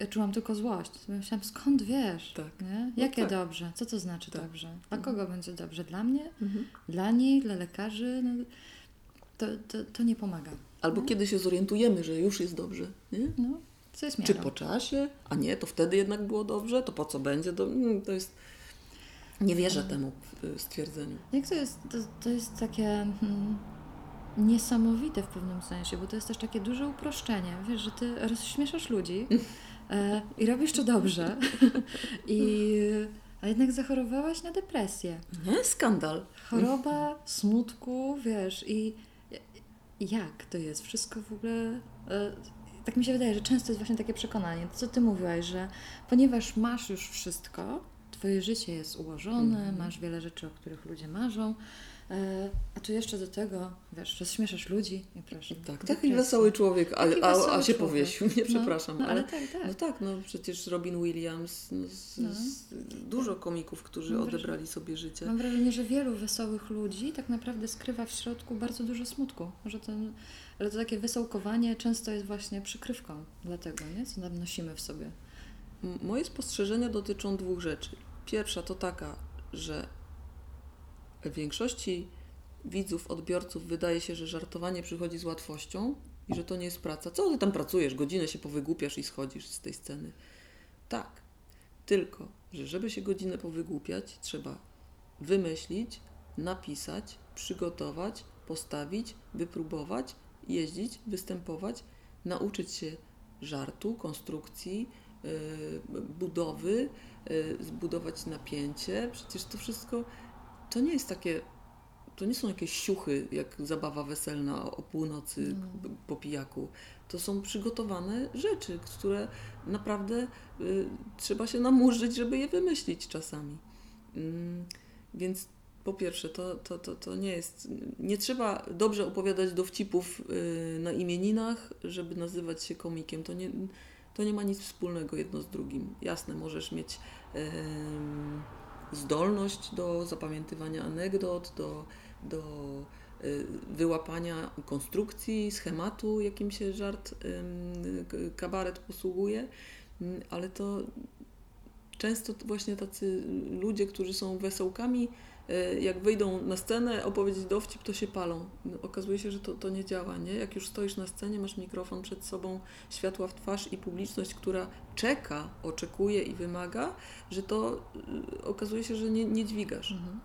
ja czułam tylko złość. Myślałam, skąd wiesz? Tak. Nie? No Jakie tak. dobrze? Co to znaczy Tak. dobrze? Dla Mhm. kogo będzie dobrze? Dla mnie? Mhm. Dla niej? Dla lekarzy? No, to, to, to nie pomaga. Albo No. kiedy się zorientujemy, że już jest dobrze. Nie? No, co jest Czy miarą? po czasie? A nie, to wtedy jednak było dobrze, to po co będzie? Do... mm, To jest. Nie wierzę Mhm. temu y, stwierdzeniu. Jak to jest? To, to jest takie hmm, niesamowite w pewnym sensie, bo to jest też takie duże uproszczenie. Wiesz, że ty rozśmieszasz ludzi e, i robisz to dobrze, i, a jednak zachorowałaś na depresję. Nie? Skandal. Choroba smutku, wiesz, i jak to jest? Wszystko w ogóle. E, tak mi się wydaje, że często jest właśnie takie przekonanie, to co ty mówiłaś, że ponieważ masz już wszystko, twoje życie jest ułożone, Mhm. masz wiele rzeczy, o których ludzie marzą, a tu jeszcze do tego, wiesz, rozśmieszasz ludzi i proszę. Tak, taki wesoły człowiek, a, Taki a, a się człowiek. powiesił. Nie, No, przepraszam, no, ale ale. tak, tak. No tak, no przecież Robin Williams, no, z, No. z, dużo komików, którzy wrażenie- odebrali sobie życie. Mam wrażenie, że wielu wesołych ludzi tak naprawdę skrywa w środku bardzo dużo smutku. Że ten, ale to takie wesołkowanie często jest właśnie przykrywką dla tego, nie? co nam nosimy w sobie. Moje spostrzeżenia dotyczą dwóch rzeczy. Pierwsza to taka, że większości widzów, odbiorców wydaje się, że żartowanie przychodzi z łatwością i że to nie jest praca. Co ty tam pracujesz? Godzinę się powygłupiasz i schodzisz z tej sceny. Tak, tylko, że żeby się godzinę powygłupiać, trzeba wymyślić, napisać, przygotować, postawić, wypróbować, jeździć, występować, nauczyć się żartu, konstrukcji, yy, budowy, yy, zbudować napięcie. Przecież to wszystko to nie jest takie, to nie są jakieś siuchy, jak zabawa weselna o północy No. p- po pijaku. To są przygotowane rzeczy, które naprawdę y, trzeba się namurzyć, żeby je wymyślić czasami. Mm, więc po pierwsze, to, to, to, to nie jest. Nie trzeba dobrze opowiadać dowcipów y, na imieninach, żeby nazywać się komikiem. To nie, to nie ma nic wspólnego jedno z drugim. Jasne, możesz mieć em, zdolność do zapamiętywania anegdot, do, do y, wyłapania konstrukcji, schematu, jakim się żart, kabaret posługuje, Mm, ale to często to właśnie tacy ludzie, którzy są wesołkami, jak wyjdą na scenę opowiedzieć dowcip, to się palą. Okazuje się, że to, to nie działa, nie? Jak już stoisz na scenie, masz mikrofon przed sobą, światła w twarz i publiczność, która czeka, oczekuje i wymaga, że to y, okazuje się, że nie, nie dźwigasz. Mhm.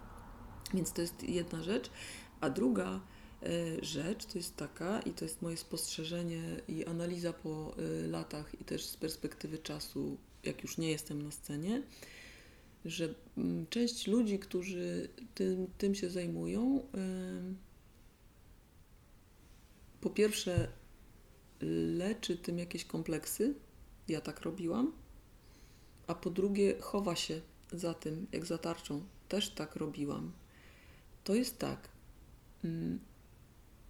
Więc to jest jedna rzecz. A druga e, rzecz to jest taka, i to jest moje spostrzeżenie i analiza po e, latach, i też z perspektywy czasu, jak już nie jestem na scenie, że mm, część ludzi, którzy tym, tym się zajmują, po pierwsze leczy tym jakieś kompleksy, ja tak robiłam, a po drugie chowa się za tym, jak za tarczą, też tak robiłam. To jest tak. mm,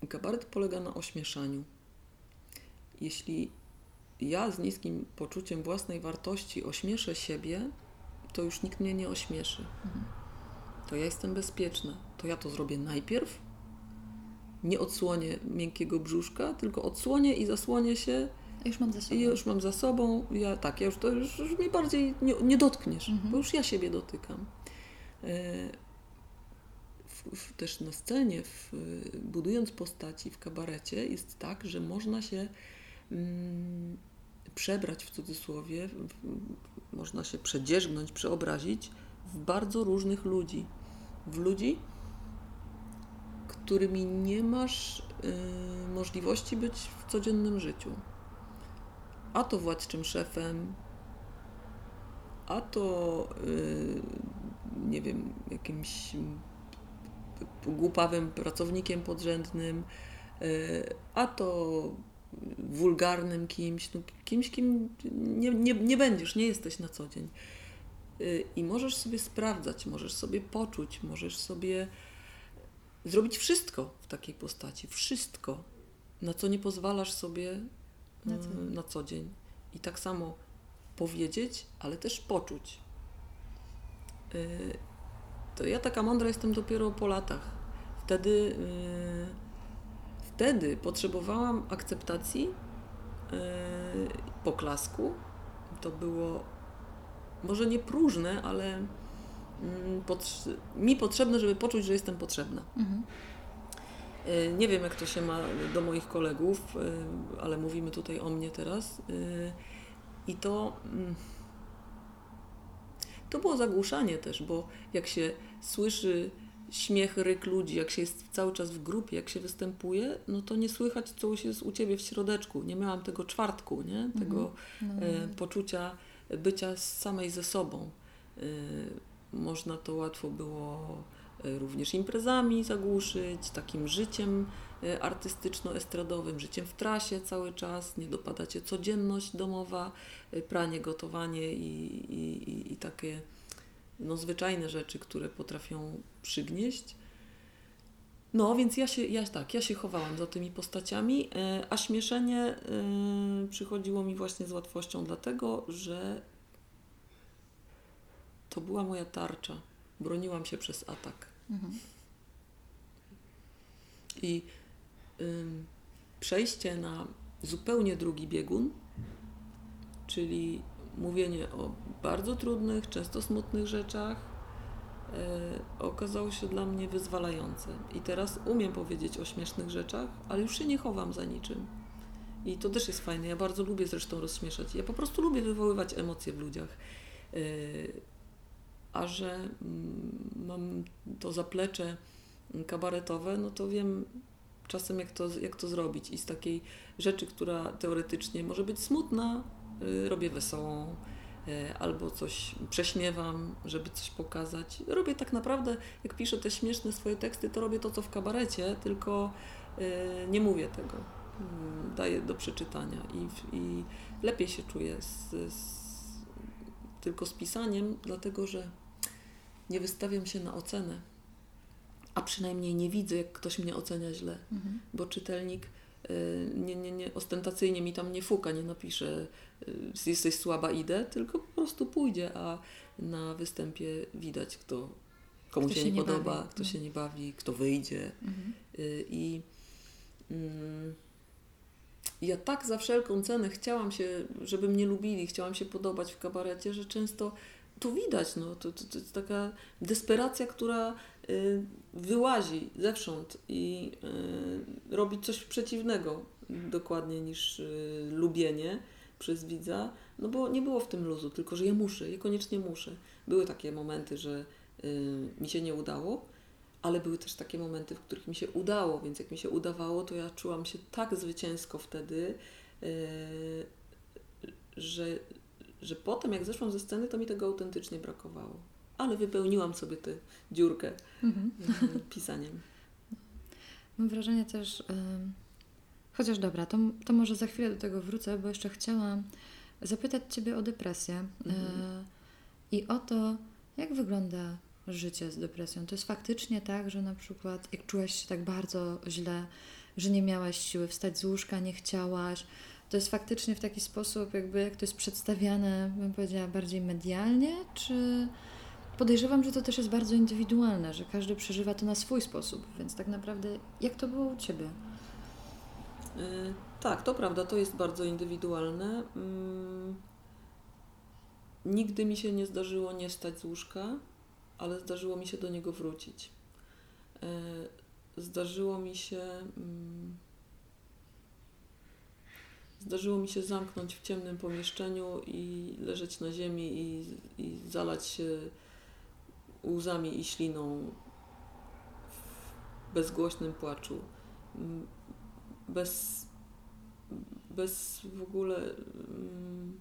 kabaret polega na ośmieszaniu. Jeśli ja z niskim poczuciem własnej wartości ośmieszę siebie, to już nikt mnie nie ośmieszy. To ja jestem bezpieczna. To ja to zrobię najpierw. Nie odsłonię miękkiego brzuszka, tylko odsłonię i zasłonię się Już mam za sobą. i już mam za sobą. Ja tak, ja już to już, już mnie bardziej nie, nie dotkniesz, Mhm. bo już ja siebie dotykam. E, W, w, też na scenie, w, budując postaci w kabarecie, jest tak, że można się mm, przebrać w cudzysłowie, można się przedzierzgnąć, przeobrazić w bardzo różnych ludzi. W ludzi, którymi nie masz y, możliwości być w codziennym życiu. A to władczym szefem, a to y, nie wiem, jakimś głupawym pracownikiem podrzędnym, y, a to wulgarnym kimś, no, kimś, kim nie, nie, nie będziesz, nie jesteś na co dzień. Y, I możesz sobie sprawdzać, możesz sobie poczuć, możesz sobie zrobić wszystko w takiej postaci, wszystko, na co nie pozwalasz sobie Na na co na co dzień. I tak samo powiedzieć, ale też poczuć. Y, To ja taka mądra jestem dopiero po latach. Wtedy, y, wtedy potrzebowałam akceptacji, y, poklasku. To było może nie próżne, ale mm, potrz- mi potrzebne, żeby poczuć, że jestem potrzebna. Mhm. Y, Nie wiem, jak to się ma do moich kolegów, y, ale mówimy tutaj o mnie teraz. I to. mm, To było zagłuszanie też, bo jak się słyszy śmiech, ryk ludzi, jak się jest cały czas w grupie, jak się występuje, no to nie słychać, co jest u ciebie w środeczku. Nie miałam tego czwartku, nie? Tego No, e, poczucia bycia samej ze sobą. E, Można to łatwo było e, również imprezami zagłuszyć, takim życiem e, artystyczno-estradowym, życiem w trasie cały czas, nie dopada cię codzienność domowa, e, pranie, gotowanie i, i, i, i takie no, zwyczajne rzeczy, które potrafią przygnieść. No, więc ja się, ja, tak, ja się chowałam za tymi postaciami, e, a śmieszenie e, przychodziło mi właśnie z łatwością, dlatego że to była moja tarcza. Broniłam się przez atak. Mhm. I ym, przejście na zupełnie drugi biegun, czyli mówienie o bardzo trudnych, często smutnych rzeczach, e, okazało się dla mnie wyzwalające. I teraz umiem powiedzieć o śmiesznych rzeczach, ale już się nie chowam za niczym. I to też jest fajne. Ja bardzo lubię zresztą rozśmieszać. Ja po prostu lubię wywoływać emocje w ludziach. E, A że mm, mam to zaplecze kabaretowe, no to wiem czasem jak to, jak to zrobić. I z takiej rzeczy, która teoretycznie może być smutna, robię wesołą, y, albo coś prześmiewam, żeby coś pokazać. Robię tak naprawdę, jak piszę te śmieszne swoje teksty, to robię to, co w kabarecie, tylko y, nie mówię tego. Mm, Daję do przeczytania i, i lepiej się czuję z, z, tylko z pisaniem, dlatego że nie wystawiam się na ocenę, a przynajmniej nie widzę, jak ktoś mnie ocenia źle Mhm. bo czytelnik y, nie, nie, nie, ostentacyjnie mi tam nie fuka, nie napisze y, jesteś słaba, idę, tylko po prostu pójdzie, a na występie widać, kto, komu Kto się, nie nie podoba, bawi, kto no. się nie bawi, kto wyjdzie. Mhm. Y, I mm, ja tak za wszelką cenę chciałam się, żeby mnie lubili, chciałam się podobać w kabarecie, że często to widać, no, to, to, to jest taka desperacja, która y, wyłazi zewsząd i y, robi coś przeciwnego dokładnie niż y, lubienie przez widza, no bo nie było w tym luzu, tylko że ja muszę, ja koniecznie muszę. Były takie momenty, że y, mi się nie udało, ale były też takie momenty, w których mi się udało, więc jak mi się udawało, to ja czułam się tak zwycięsko wtedy, że, że potem jak zeszłam ze sceny, to mi tego autentycznie brakowało. Ale wypełniłam sobie tę dziurkę Mhm. yy, pisaniem. Mam wrażenie też, ym, chociaż dobra, to, to może za chwilę do tego wrócę, bo jeszcze chciałam zapytać Ciebie o depresję Mhm. y, i o to, jak wygląda życie z depresją? To jest faktycznie tak, że na przykład jak czułaś się tak bardzo źle, że nie miałaś siły wstać z łóżka, nie chciałaś, to jest faktycznie w taki sposób, jakby jak to jest przedstawiane, bym powiedziała, bardziej medialnie, czy podejrzewam, że to też jest bardzo indywidualne, że każdy przeżywa to na swój sposób, więc tak naprawdę jak to było u Ciebie? Y, tak, to prawda, to jest bardzo indywidualne. Mm, nigdy mi się nie zdarzyło nie wstać z łóżka, ale zdarzyło mi się do niego wrócić. Y, zdarzyło mi się. Mm, zdarzyło mi się zamknąć w ciemnym pomieszczeniu i leżeć na ziemi i, i zalać się łzami i śliną w bezgłośnym płaczu. Bez, bez w ogóle, mm,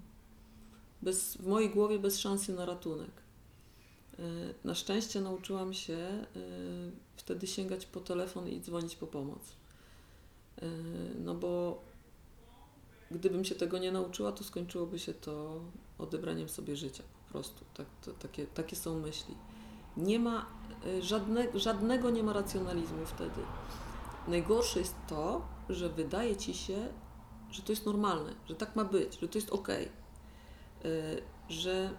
bez, w mojej głowie bez szansy na ratunek. E, na szczęście nauczyłam się e, wtedy sięgać po telefon i dzwonić po pomoc. E, no bo gdybym się tego nie nauczyła, to skończyłoby się to odebraniem sobie życia po prostu. Tak, to, takie, takie są myśli. Nie ma żadne, żadnego nie ma racjonalizmu wtedy. Najgorsze jest to, że wydaje ci się, że to jest normalne, że tak ma być, że to jest ok, że,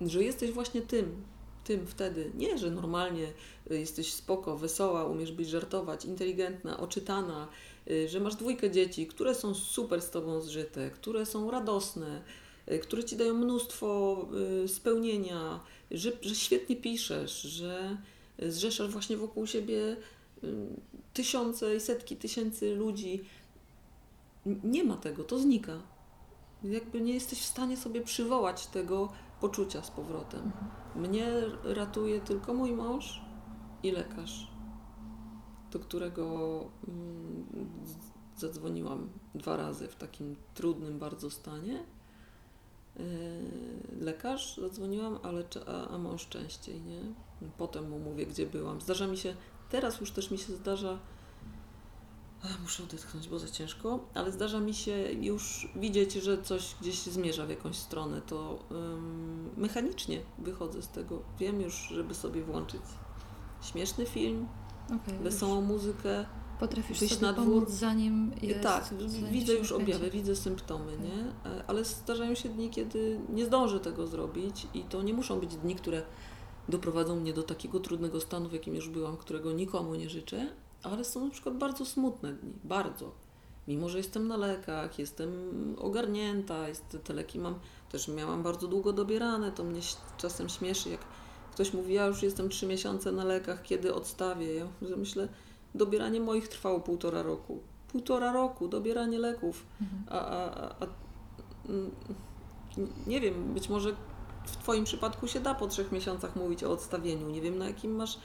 że jesteś właśnie tym, tym wtedy. Nie, że normalnie y, jesteś spoko, wesoła, umiesz być żartować, inteligentna, oczytana, że masz dwójkę dzieci, które są super z tobą zżyte, które są radosne, które ci dają mnóstwo spełnienia, że, że świetnie piszesz, że zrzeszasz właśnie wokół siebie tysiące i setki tysięcy ludzi. Nie ma tego, to znika. Jakby nie jesteś w stanie sobie przywołać tego poczucia z powrotem. Mhm. Mnie ratuje tylko mój mąż i lekarz, do którego mm, zadzwoniłam dwa razy w takim trudnym bardzo stanie. Yy, lekarz zadzwoniłam, ale a, a mąż częściej, nie? Potem mu mówię, gdzie byłam. Zdarza mi się Teraz już też mi się zdarza, muszę odetchnąć, bo za ciężko, ale zdarza mi się już widzieć, że coś gdzieś zmierza w jakąś stronę, to um, mechanicznie wychodzę z tego. Wiem już, żeby sobie włączyć śmieszny film, okay, wesołą już. muzykę. Potrafisz wyjść na dwór. zanim jest, Tak, zanim widzę już objawy, widzę symptomy, okay. nie? E, ale zdarzają się dni, kiedy nie zdążę tego zrobić i to nie muszą być dni, które doprowadzą mnie do takiego trudnego stanu, w jakim już byłam, którego nikomu nie życzę, ale są na przykład bardzo smutne dni, bardzo. Mimo, że jestem na lekach, jestem ogarnięta, jest, te leki mam, też miałam bardzo długo dobierane, to mnie czasem śmieszy, jak ktoś mówi, ja już jestem trzy miesiące na lekach, kiedy odstawię. Ja myślę, dobieranie moich trwało półtora roku. Półtora roku, dobieranie leków. Mhm. A, a, a, nie wiem, być może w Twoim przypadku się da po trzech miesiącach mówić o odstawieniu. Nie wiem, na jakim masz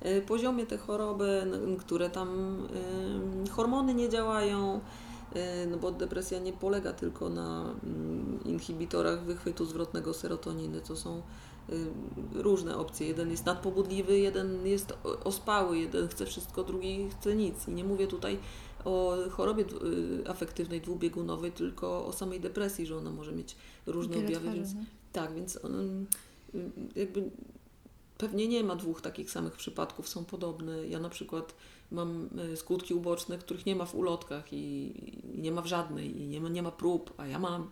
e, poziomie te choroby, które tam hormony nie działają, e, no bo depresja nie polega tylko na mm, inhibitorach wychwytu zwrotnego serotoniny. To są różne opcje. Jeden jest nadpobudliwy, jeden jest ospały, jeden chce wszystko, drugi chce nic. I nie mówię tutaj o chorobie y, afektywnej dwubiegunowej, tylko o samej depresji, że ona może mieć różne Wiele objawy. Twarzy, więc, tak, więc on, jakby pewnie nie ma dwóch takich samych przypadków, są podobne. Ja na przykład mam skutki uboczne, których nie ma w ulotkach i nie ma w żadnej, i nie ma, nie ma prób, a ja mam.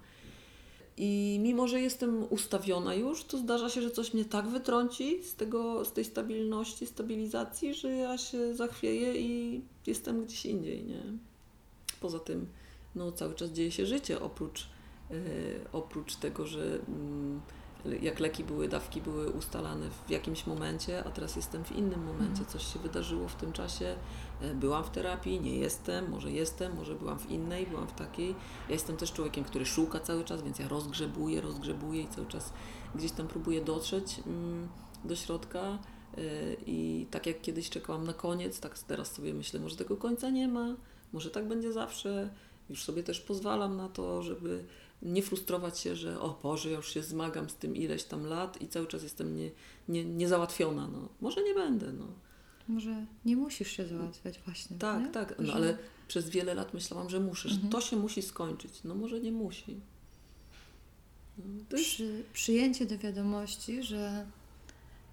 I mimo, że jestem ustawiona już, to zdarza się, że coś mnie tak wytrąci z, tego, z tej stabilności, stabilizacji, że ja się zachwieję i jestem gdzieś indziej, nie? Poza tym, no cały czas dzieje się życie, oprócz E, oprócz tego, że mm, jak leki były, dawki były ustalane w jakimś momencie, a teraz jestem w innym momencie, mhm. coś się wydarzyło w tym czasie. E, byłam w terapii, nie jestem, może jestem, może byłam w innej, byłam w takiej. Ja jestem też człowiekiem, który szuka cały czas, więc ja rozgrzebuję, rozgrzebuję i cały czas gdzieś tam próbuję dotrzeć mm, do środka. E, I tak jak kiedyś czekałam na koniec, tak teraz sobie myślę, może tego końca nie ma, może tak będzie zawsze. Już sobie też pozwalam na to, żeby nie frustrować się, że o Boże, ja już się zmagam z tym ileś tam lat i cały czas jestem nie, nie, niezałatwiona. No, może nie będę. No. Może nie musisz się załatwiać właśnie. Tak, nie? tak, no, ale przez wiele lat myślałam, że musisz. Mhm. To się musi skończyć. No może nie musi. No, to jest, Przy, przyjęcie do wiadomości, że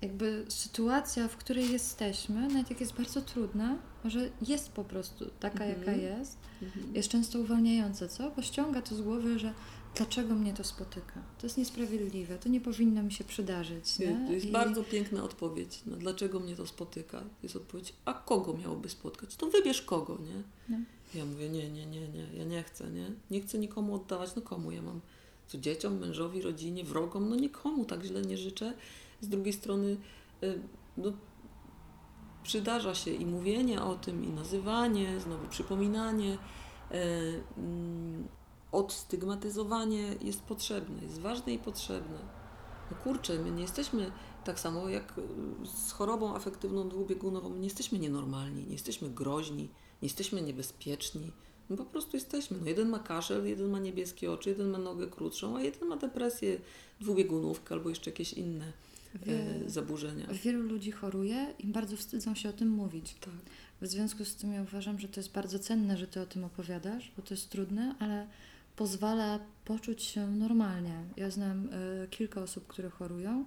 jakby sytuacja, w której jesteśmy, nawet jak jest bardzo trudna, że jest po prostu taka, Mhm. jaka jest, mhm. jest często uwalniające, co? Bo ściąga to z głowy, że dlaczego mnie to spotyka? To jest niesprawiedliwe, to nie powinno mi się przydarzyć. Nie? To jest I- bardzo piękna odpowiedź. No, dlaczego mnie to spotyka? To jest odpowiedź, a kogo miałoby spotkać? To wybierz kogo, nie? No. Ja mówię, nie, nie, nie, nie, ja nie chcę, nie? Nie chcę nikomu oddawać, no komu ja mam? Co dzieciom, mężowi, rodzinie, wrogom? No nikomu tak źle nie życzę. Z drugiej strony, y, no, przydarza się i mówienie o tym, i nazywanie, znowu przypominanie, e, mm, odstygmatyzowanie jest potrzebne, jest ważne i potrzebne. No kurczę, my nie jesteśmy tak samo jak y, z chorobą afektywną dwubiegunową, my nie jesteśmy nienormalni, nie jesteśmy groźni, nie jesteśmy niebezpieczni. Po prostu jesteśmy. No jeden ma kaszel, jeden ma niebieskie oczy, jeden ma nogę krótszą, a jeden ma depresję dwubiegunówkę albo jeszcze jakieś inne Wie- zaburzenia. Wielu ludzi choruje i bardzo wstydzą się o tym mówić. Tak. W związku z tym ja uważam, że to jest bardzo cenne, że ty o tym opowiadasz, bo to jest trudne, ale pozwala poczuć się normalnie. Ja znam y, kilka osób, które chorują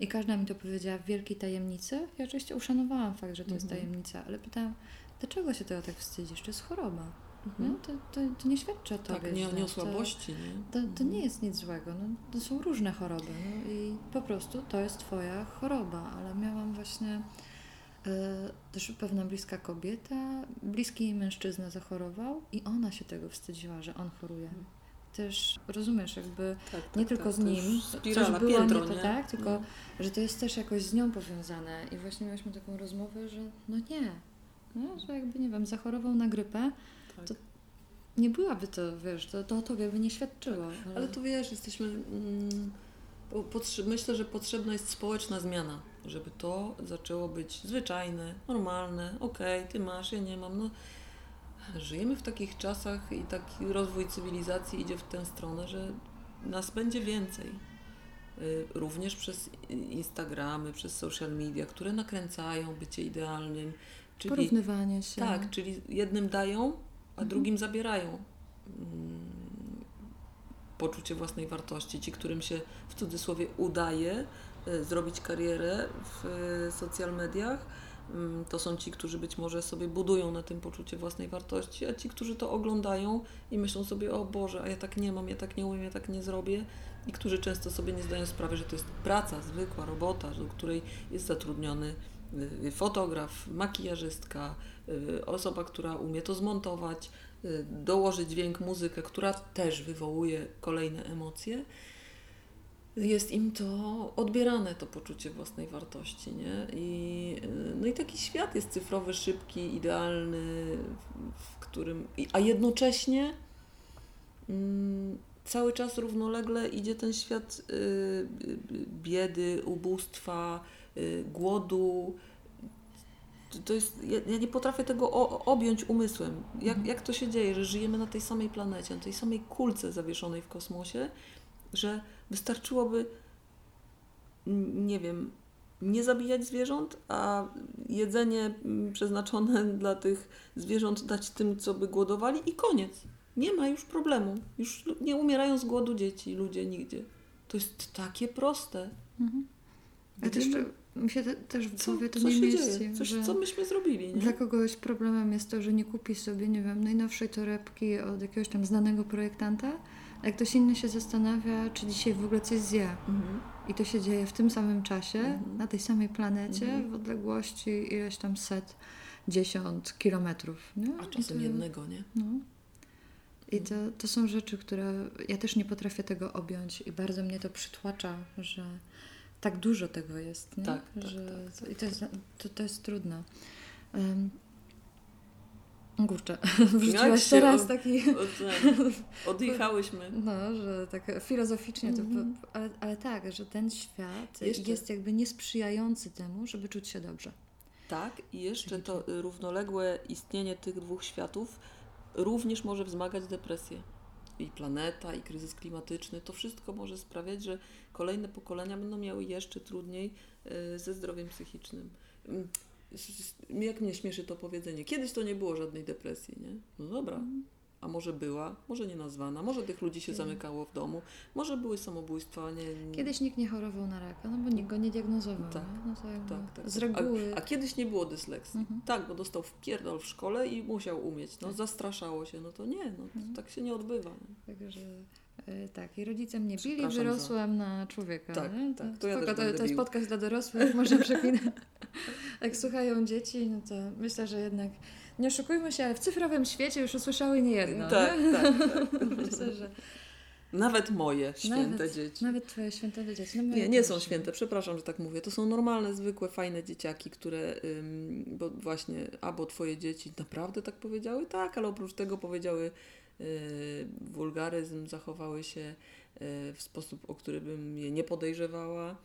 i każda mi to powiedziała w wielkiej tajemnicy. Ja oczywiście uszanowałam fakt, że to jest Mhm. tajemnica, ale pytałam, dlaczego się tego tak wstydzisz? To jest choroba. Mhm. Nie? To, to, to nie świadczy o tobie. Tak, nie, nie o To- słabości, nie? to, to Mhm. nie jest nic złego. No, to są różne choroby no, i po prostu to jest Twoja choroba. Ale miałam właśnie e, też pewna bliska kobieta, bliski jej mężczyzna zachorował i ona się tego wstydziła, że on choruje. Mhm. Też rozumiesz, jakby Tak, tak, nie tylko tak, z to nim, już coś spirala, było piętro, nie to nie? tak, tylko No. że to jest też jakoś z nią powiązane. I właśnie mieliśmy taką rozmowę, że no nie, no, że jakby nie wiem, zachorował na grypę, Tak. To nie byłaby to, wiesz, to, to o tobie by nie świadczyło. Ale to wiesz, jesteśmy. Mm, myślę, że potrzebna jest społeczna zmiana, żeby to zaczęło być zwyczajne, normalne. Okej, ty masz, ja nie mam. No, żyjemy w takich czasach i taki rozwój cywilizacji idzie w tę stronę, że nas będzie więcej. Y, Również przez Instagramy, przez social media, które nakręcają bycie idealnym. Czyli Porównywanie się. tak, czyli jednym dają, a Mhm. drugim zabierają mm, poczucie własnej wartości. Ci, którym się w cudzysłowie udaje y, zrobić karierę w y, social mediach, mm, to są ci, którzy być może sobie budują na tym poczucie własnej wartości, a ci, którzy to oglądają i myślą sobie, o Boże, a ja tak nie mam, ja tak nie umiem, ja tak nie zrobię. I którzy często sobie nie zdają sprawy, że to jest praca, zwykła robota, do której jest zatrudniony fotograf, makijażystka, y, osoba, która umie to zmontować, y, dołoży dźwięk, muzykę, która też wywołuje kolejne emocje. Jest im to odbierane, to poczucie własnej wartości, nie? I, y, no i taki świat jest cyfrowy, szybki, idealny, w- którym, a jednocześnie mm, cały czas równolegle idzie ten świat y, y, biedy, ubóstwa, y, głodu. To- jest, ja, ja nie potrafię tego o, objąć umysłem. Jak, Mhm. jak to się dzieje, że żyjemy na tej samej planecie, na tej samej kulce zawieszonej w kosmosie, że wystarczyłoby, nie wiem, nie zabijać zwierząt, a jedzenie mm, przeznaczone dla tych zwierząt dać tym, co by głodowali i koniec. Nie ma już problemu. Już nie umierają z głodu dzieci, ludzie nigdzie. To jest takie proste. Mhm. Też Widzimy, mi się te, też w głowie to co nie się mieści, dzieje, coś, co myśmy zrobili, nie? dla kogoś problemem jest to, że nie kupi sobie, nie wiem, najnowszej torebki od jakiegoś tam znanego projektanta, a jak ktoś inny się zastanawia, czy dzisiaj w ogóle coś zje. Mhm. I to się dzieje w tym samym czasie, Mhm. na tej samej planecie, Mhm. w odległości ileś tam set, dziesiąt kilometrów. Nie? A czasem to- jednego, nie? No. I to, to są rzeczy, które ja też nie potrafię tego objąć i bardzo mnie to przytłacza, że tak dużo tego jest. Nie? Tak, tak, że, tak, I to jest, to, to jest trudne. Um, kurczę, wrzuciłaś się teraz od- taki, Od, odjechałyśmy. no, że tak filozoficznie, to, Mhm. ale, ale tak, że ten świat Jeszcze- jest jakby niesprzyjający temu, żeby czuć się dobrze. Tak, i jeszcze to równoległe istnienie tych dwóch światów również może wzmagać depresję. I planeta, i kryzys klimatyczny, to wszystko może sprawiać, że kolejne pokolenia będą miały jeszcze trudniej y, ze zdrowiem psychicznym. Mm, Jak mnie śmieszy to powiedzenie, kiedyś to nie było żadnej depresji, nie? No dobra, a może była, może nie nazwana, może tych ludzi się zamykało w domu, może były samobójstwa, nie... Kiedyś nikt nie chorował na raka, no bo nikt go nie diagnozował. Tak? No to jakby Tak, tak. z reguły. A, a kiedyś nie było dysleksji. Mhm. Tak, bo dostał wpierdol w szkole i musiał umieć. No Tak. zastraszało się, no to nie, no to Mhm. tak się nie odbywa. Nie? Także e, tak, i rodzice mnie bili, wyrosłam na człowieka. Tak, nie? tak, to ja spoko, też to, to jest podcast dla dorosłych, można przeklinać. Jak słuchają dzieci, no to myślę, że jednak nie oszukujmy się, ale w cyfrowym świecie już usłyszały nie jedno. tak, nie? tak, tak. Myślę, że Nawet moje święte Nawet- dzieci. nawet twoje święte dzieci. No Nie, nie są święte, przepraszam, że tak mówię. To są normalne, zwykłe, fajne dzieciaki, które, ym, bo właśnie, albo twoje dzieci naprawdę tak powiedziały? Tak, ale oprócz tego powiedziały yy, wulgaryzm, zachowały się yy, w sposób, o który bym je nie podejrzewała.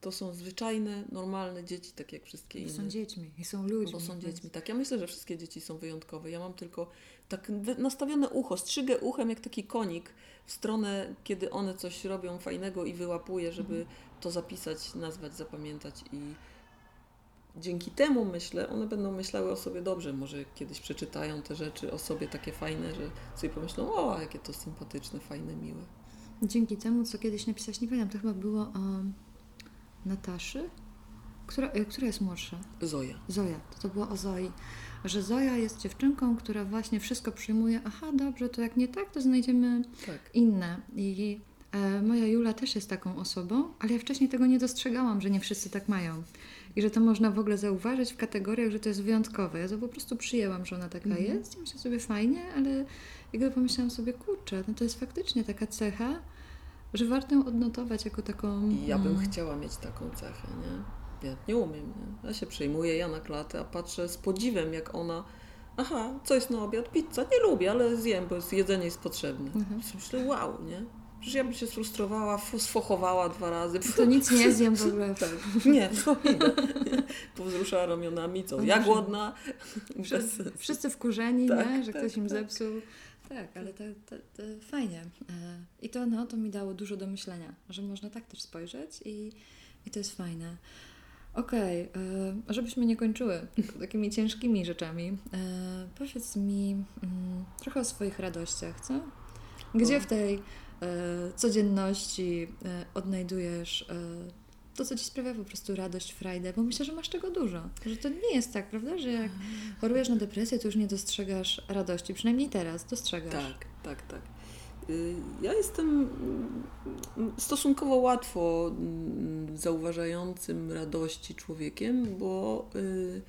To są zwyczajne, normalne dzieci, tak jak wszystkie inne. są dziećmi, i są ludźmi. Bo są więc- dziećmi. Tak, ja myślę, że wszystkie dzieci są wyjątkowe. Ja mam tylko tak nastawione ucho, strzygę uchem jak taki konik w stronę, kiedy one coś robią fajnego i wyłapuję, żeby Mhm. to zapisać, nazwać, zapamiętać i dzięki temu myślę, one będą myślały o sobie dobrze. Może kiedyś przeczytają te rzeczy o sobie takie fajne, że sobie pomyślą, o, jakie to sympatyczne, fajne, miłe. Dzięki temu, co kiedyś napisać, nie pamiętam, to chyba było o Nataszy, która, e, która jest młodsza. Zoja. Zoja, to, to było o Zoi, że Zoja jest dziewczynką, która właśnie wszystko przyjmuje, aha, dobrze, to jak nie tak, to znajdziemy Tak. inne. I e, moja Jula też jest taką osobą, ale ja wcześniej tego nie dostrzegałam, że nie wszyscy tak mają. I że to można w ogóle zauważyć w kategoriach, że to jest wyjątkowe. Ja to po prostu przyjęłam, że ona taka Mhm. jest i myślę sobie fajnie, ale jakby pomyślałam sobie, kurczę, no to jest faktycznie taka cecha, że warto ją odnotować jako taką... I ja bym mm, chciała mieć taką cechę, nie? Ja nie umiem, nie? Ja się przejmuję, ja na klatę, a patrzę z podziwem, jak ona aha, co jest na obiad? Pizza. Nie lubię, ale zjem, bo jest, jedzenie jest potrzebne. Mhm. Myślę, wow, nie? Przecież ja bym się sfrustrowała, sfochowała dwa razy. To nic nie zjem w ogóle. Tak, nie, to idę. Powzruszała ramionami, co? Ja głodna. Sensu. Wszyscy wkurzeni, Tak, nie? że tak, ktoś im tak. zepsuł. Tak, ale to, to, to fajnie. E, I to, no, to mi dało dużo do myślenia, że można tak też spojrzeć i, i to jest fajne. Okej, e, żebyśmy nie kończyły takimi ciężkimi rzeczami, e, powiedz mi mm, trochę o swoich radościach, co? Gdzie w tej codzienności odnajdujesz to, co ci sprawia po prostu radość, frajdę, bo myślę, że masz tego dużo. Że to nie jest tak, prawda, że jak chorujesz na depresję, to już nie dostrzegasz radości. Przynajmniej teraz dostrzegasz. Tak, tak, tak. Y, Ja jestem stosunkowo łatwo mm, zauważającym radości człowiekiem, bo y,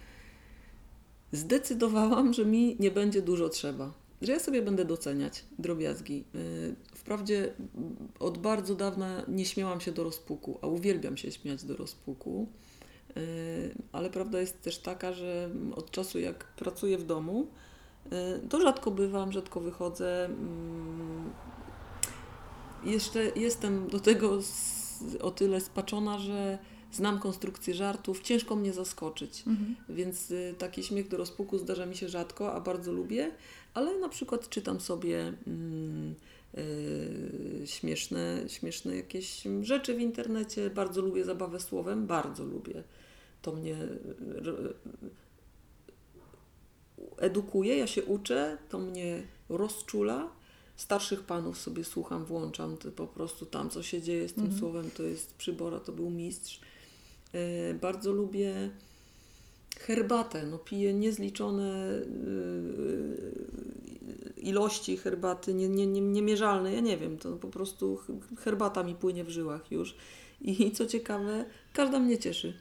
zdecydowałam, że mi nie będzie dużo trzeba. Że ja sobie będę doceniać drobiazgi. Y, Wprawdzie od bardzo dawna nie śmiałam się do rozpuku, a uwielbiam się śmiać do rozpuku. Y, Ale prawda jest też taka, że od czasu jak pracuję w domu, y, to rzadko bywam, rzadko wychodzę. Mm, Jeszcze jestem do tego o tyle spaczona, że znam konstrukcję żartów, ciężko mnie zaskoczyć. Mhm. Więc y, taki śmiech do rozpuku zdarza mi się rzadko, a bardzo lubię, ale na przykład czytam sobie mm, y, śmieszne, śmieszne jakieś rzeczy w internecie. Bardzo lubię zabawę słowem, bardzo lubię. To mnie edukuje, ja się uczę, to mnie rozczula. Starszych panów sobie słucham, włączam, po prostu tam, co się dzieje z tym Mhm. słowem, to jest przybora, to był mistrz. Y, bardzo lubię herbatę. No, piję niezliczone y, ilości herbaty, nie, nie, nie, niemierzalne. Ja nie wiem, to po prostu herbata mi płynie w żyłach już. I co ciekawe, każda mnie cieszy.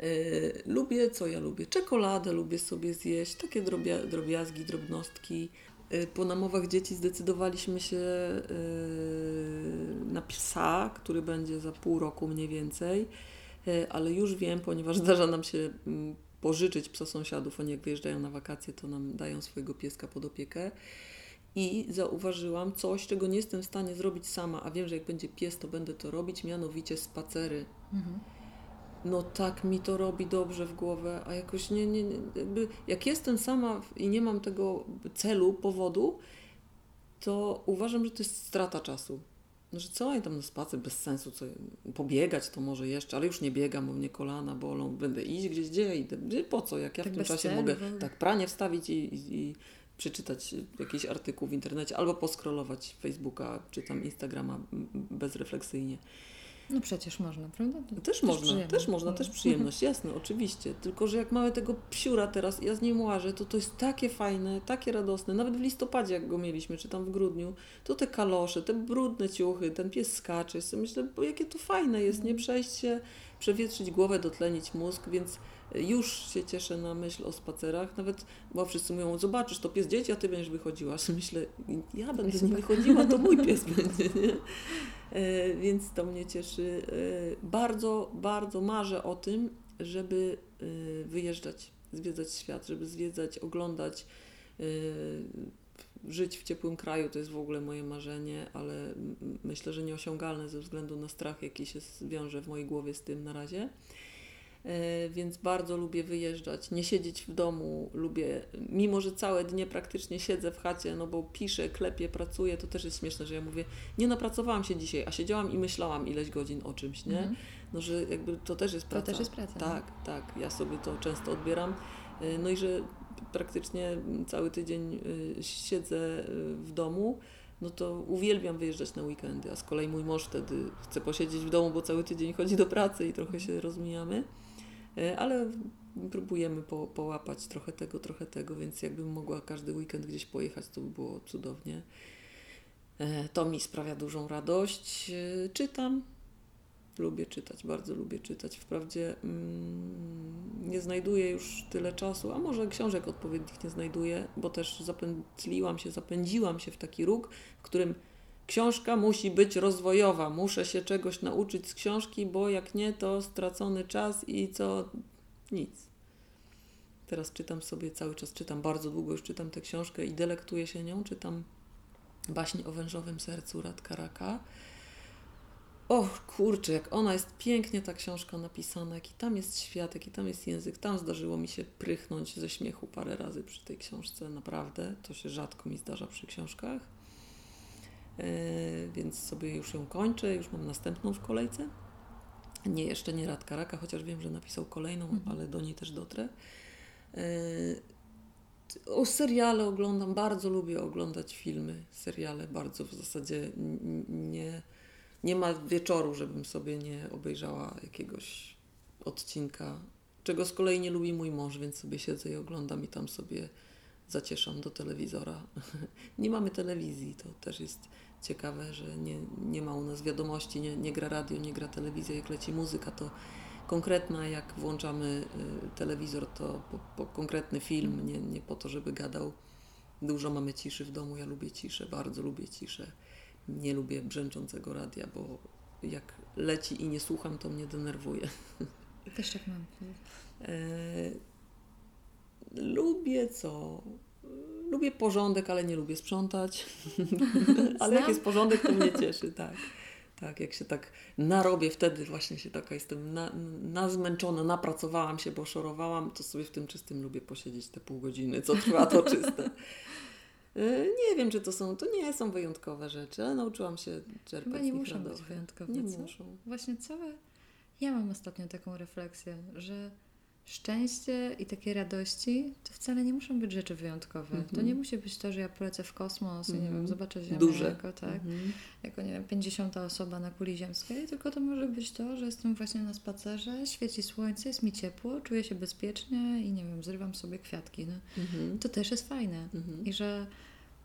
Y, lubię, co ja lubię? Czekoladę lubię sobie zjeść, takie drobia, drobiazgi, drobnostki. Y, Po namowach dzieci zdecydowaliśmy się y, na psa, który będzie za pół roku mniej więcej, Y, ale już wiem, ponieważ zdarza nam się mm, pożyczyć psa sąsiadów, oni jak wyjeżdżają na wakacje, to nam dają swojego pieska pod opiekę. I zauważyłam coś, czego nie jestem w stanie zrobić sama, a wiem, że jak będzie pies, to będę to robić, mianowicie spacery Mhm. No tak mi to robi dobrze w głowę, a jakoś nie, nie, nie jak jestem sama i nie mam tego celu, powodu, to uważam, że to jest strata czasu. No, że co ja tam na spacer bez sensu, co pobiegać to może jeszcze, ale już nie biegam, bo mnie kolana bolą, będę iść gdzieś, gdzie idę, po co, jak ja Tak w tym czasie celu mogę tak pranie wstawić i, i, i przeczytać jakiś artykuł w internecie albo poskrolować Facebooka czy tam Instagrama bezrefleksyjnie. No przecież można, prawda? To Też można, przyjemne. też można, No. też przyjemność, jasne, oczywiście. Tylko, że jak mamy tego psiura teraz, ja z nim łażę, to to jest takie fajne, takie radosne. Nawet w listopadzie, jak go mieliśmy, czy tam w grudniu, to te kalosze, te brudne ciuchy, ten pies skacze. Myślę, bo jakie to fajne jest, nie przejść się, przewietrzyć głowę, dotlenić mózg, więc już się cieszę na myśl o spacerach. Nawet, bo wszyscy mówią, zobaczysz, to pies dzieci, a ty będziesz wychodziła. Myślę, ja będę z nim wychodziła, to mój pies będzie, nie? E, Więc to mnie cieszy. E, Bardzo, bardzo marzę o tym, żeby e, wyjeżdżać, zwiedzać świat, żeby zwiedzać, oglądać, e, żyć w ciepłym kraju. To jest w ogóle moje marzenie, ale myślę, że nieosiągalne ze względu na strach, jaki się wiąże w mojej głowie z tym na razie. E, Więc bardzo lubię wyjeżdżać, nie siedzieć w domu, lubię, mimo że całe dnie praktycznie siedzę w chacie, no bo piszę, klepię, pracuję, to też jest śmieszne, że ja mówię, nie napracowałam się dzisiaj, a siedziałam i myślałam ileś godzin o czymś, nie? Mhm. No, że jakby to też jest To praca. też jest praca. Tak, tak, ja sobie to często odbieram. Y, No i że praktycznie cały tydzień y, siedzę y, w domu, no to uwielbiam wyjeżdżać na weekendy, a z kolei mój mąż wtedy chce posiedzieć w domu, bo cały tydzień chodzi do pracy i trochę się rozmijamy. Y, Ale próbujemy po, połapać trochę tego, trochę tego, więc jakbym mogła każdy weekend gdzieś pojechać, to by było cudownie. E, To mi sprawia dużą radość. Czytam. Lubię czytać, bardzo lubię czytać. Wprawdzie mm, nie znajduję już tyle czasu, a może książek odpowiednich nie znajduję, bo też zapętliłam się, zapędziłam się w taki róg, w którym książka musi być rozwojowa. Muszę się czegoś nauczyć z książki, bo jak nie, to stracony czas i co nic. Teraz czytam sobie cały czas, czytam bardzo długo, już czytam tę książkę i delektuję się nią. Czytam baśń o wężowym sercu Radka Raka. Och, kurczę, jak ona jest pięknie ta książka napisana, jaki tam jest świat, jaki tam jest język. Tam zdarzyło mi się prychnąć ze śmiechu parę razy przy tej książce, naprawdę. To się rzadko mi zdarza przy książkach. E, więc sobie już ją kończę, już mam następną w kolejce. Nie, jeszcze nie Radka Raka, chociaż wiem, że napisał kolejną, Mhm. ale do niej też dotrę. E, o seriale oglądam, bardzo lubię oglądać filmy, seriale, bardzo w zasadzie nie, nie ma wieczoru, żebym sobie nie obejrzała jakiegoś odcinka, czego z kolei nie lubi mój mąż, więc sobie siedzę i oglądam i tam sobie zacieszam do telewizora. nie mamy telewizji, to też jest ciekawe, że nie, nie ma u nas wiadomości, nie, nie gra radio, nie gra telewizja, jak leci muzyka, to konkretna, jak włączamy y, telewizor, to po, po konkretny film, nie, nie po to, żeby gadał. Dużo mamy ciszy w domu, ja lubię ciszę, bardzo lubię ciszę. Nie lubię brzęczącego radia, bo jak leci i nie słucham, to mnie denerwuje. Też tak mam. E, lubię co? Lubię porządek, ale nie lubię sprzątać. ale jak jest porządek, to mnie cieszy, tak. Tak, jak się tak narobię, wtedy właśnie się taka jestem na, na zmęczona, napracowałam się, bo szorowałam, to sobie w tym czystym lubię posiedzieć te pół godziny, co trwa to czyste. E, Nie wiem, czy to są, to nie są wyjątkowe rzeczy, ale nauczyłam się czerpać Chyba z nie nich muszą być radość. wyjątkowe, Nie co? muszą. Właśnie całe... Ja mam ostatnio taką refleksję, że szczęście i takie radości to wcale nie muszą być rzeczy wyjątkowe. To Mhm. nie musi być to, że ja polecę w kosmos i nie Mhm. wiem, zobaczę Ziemię Duże. jako, tak, Mhm. jako nie wiem, 50 osoba na kuli ziemskiej, tylko to może być to, że jestem właśnie na spacerze, świeci słońce, jest mi ciepło, czuję się bezpiecznie i nie wiem, zrywam sobie kwiatki. No. Mhm. To też jest fajne. Mhm. I że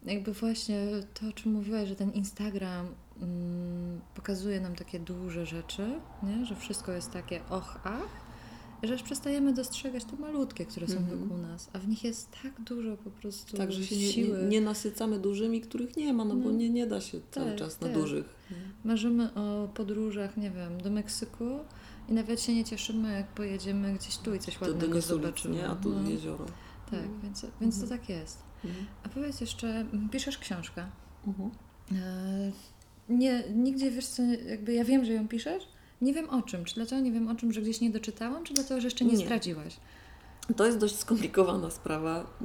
jakby właśnie to, o czym mówiłaś, że ten Instagram mm, pokazuje nam takie duże rzeczy, nie? że wszystko jest takie och, ach, że już przestajemy dostrzegać te malutkie, które są Mhm. wokół nas, a w nich jest tak dużo po prostu Tak, że się nie, siły. nie, nie nasycamy dużymi, których nie ma, no, bo No. nie, nie da się cały Tak, czas na tak. dużych. Marzymy o podróżach, nie wiem, do Meksyku i nawet się nie cieszymy, jak pojedziemy gdzieś tu i coś ładnego do zobaczymy. nie? A tu No, jezioro. tak, Mhm. więc, więc to Mhm. tak jest. Mhm. A powiedz jeszcze, piszesz książkę. Mhm. E, Nie, nigdzie wiesz co, jakby ja wiem, że ją piszesz, nie wiem o czym. Czy dlatego nie wiem o czym, że gdzieś nie doczytałam, czy dlatego, że jeszcze nie, Nie. zdradziłaś? To jest dość skomplikowana sprawa.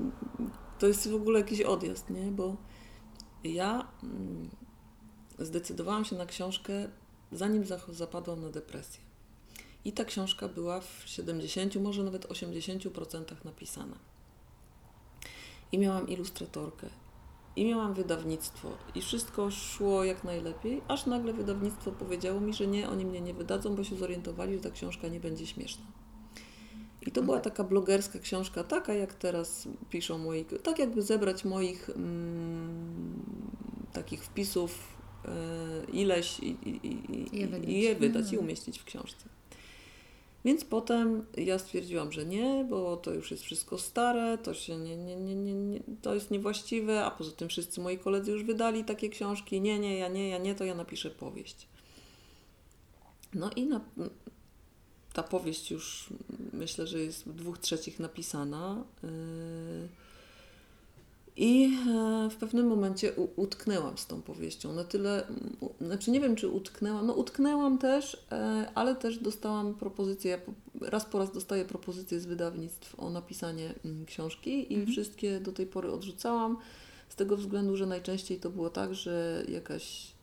To jest w ogóle jakiś odjazd, nie? Bo ja mm, zdecydowałam się na książkę, zanim zapadłam na depresję. I ta książka była w 70, może nawet 80% napisana. i miałam ilustratorkę, i miałam wydawnictwo, i wszystko szło jak najlepiej, aż nagle wydawnictwo powiedziało mi, że nie, oni mnie nie wydadzą, bo się zorientowali, że ta książka nie będzie śmieszna. I to była taka blogerska książka, taka jak teraz piszą moi, tak jakby zebrać moich mm, takich wpisów y, ileś i, i, i, I je wydać. i je wydać i umieścić w książce. Więc potem ja stwierdziłam, że nie, bo to już jest wszystko stare, to się nie, nie, nie, nie, nie, to jest niewłaściwe, a poza tym wszyscy moi koledzy już wydali takie książki. Nie, nie, ja nie, ja nie, to ja napiszę powieść. No i na, ta powieść już myślę, że jest w dwóch trzecich napisana. Yy, I e, w pewnym momencie utknęłam z tą powieścią. Na tyle, znaczy nie wiem, czy utknęłam. No utknęłam też, e, ale też dostałam propozycję, ja raz po raz dostaję propozycje z wydawnictw o napisanie książki i Mhm. wszystkie do tej pory odrzucałam. Z tego względu, że najczęściej to było tak, że jakaś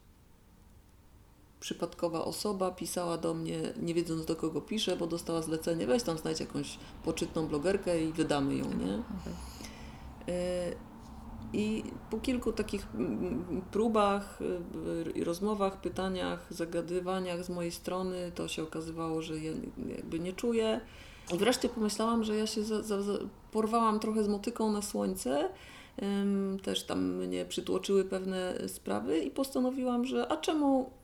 przypadkowa osoba pisała do mnie, nie wiedząc do kogo pisze, bo dostała zlecenie, weź tam znajdź jakąś poczytną blogerkę i wydamy ją, nie? E, I po kilku takich mm, próbach, y, rozmowach, pytaniach, zagadywaniach z mojej strony, to się okazywało, że ja jakby nie czuję. Wreszcie pomyślałam, że ja się za, za, za porwałam trochę z motyką na słońce. Też tam mnie przytłoczyły pewne sprawy i postanowiłam, że a czemu mm,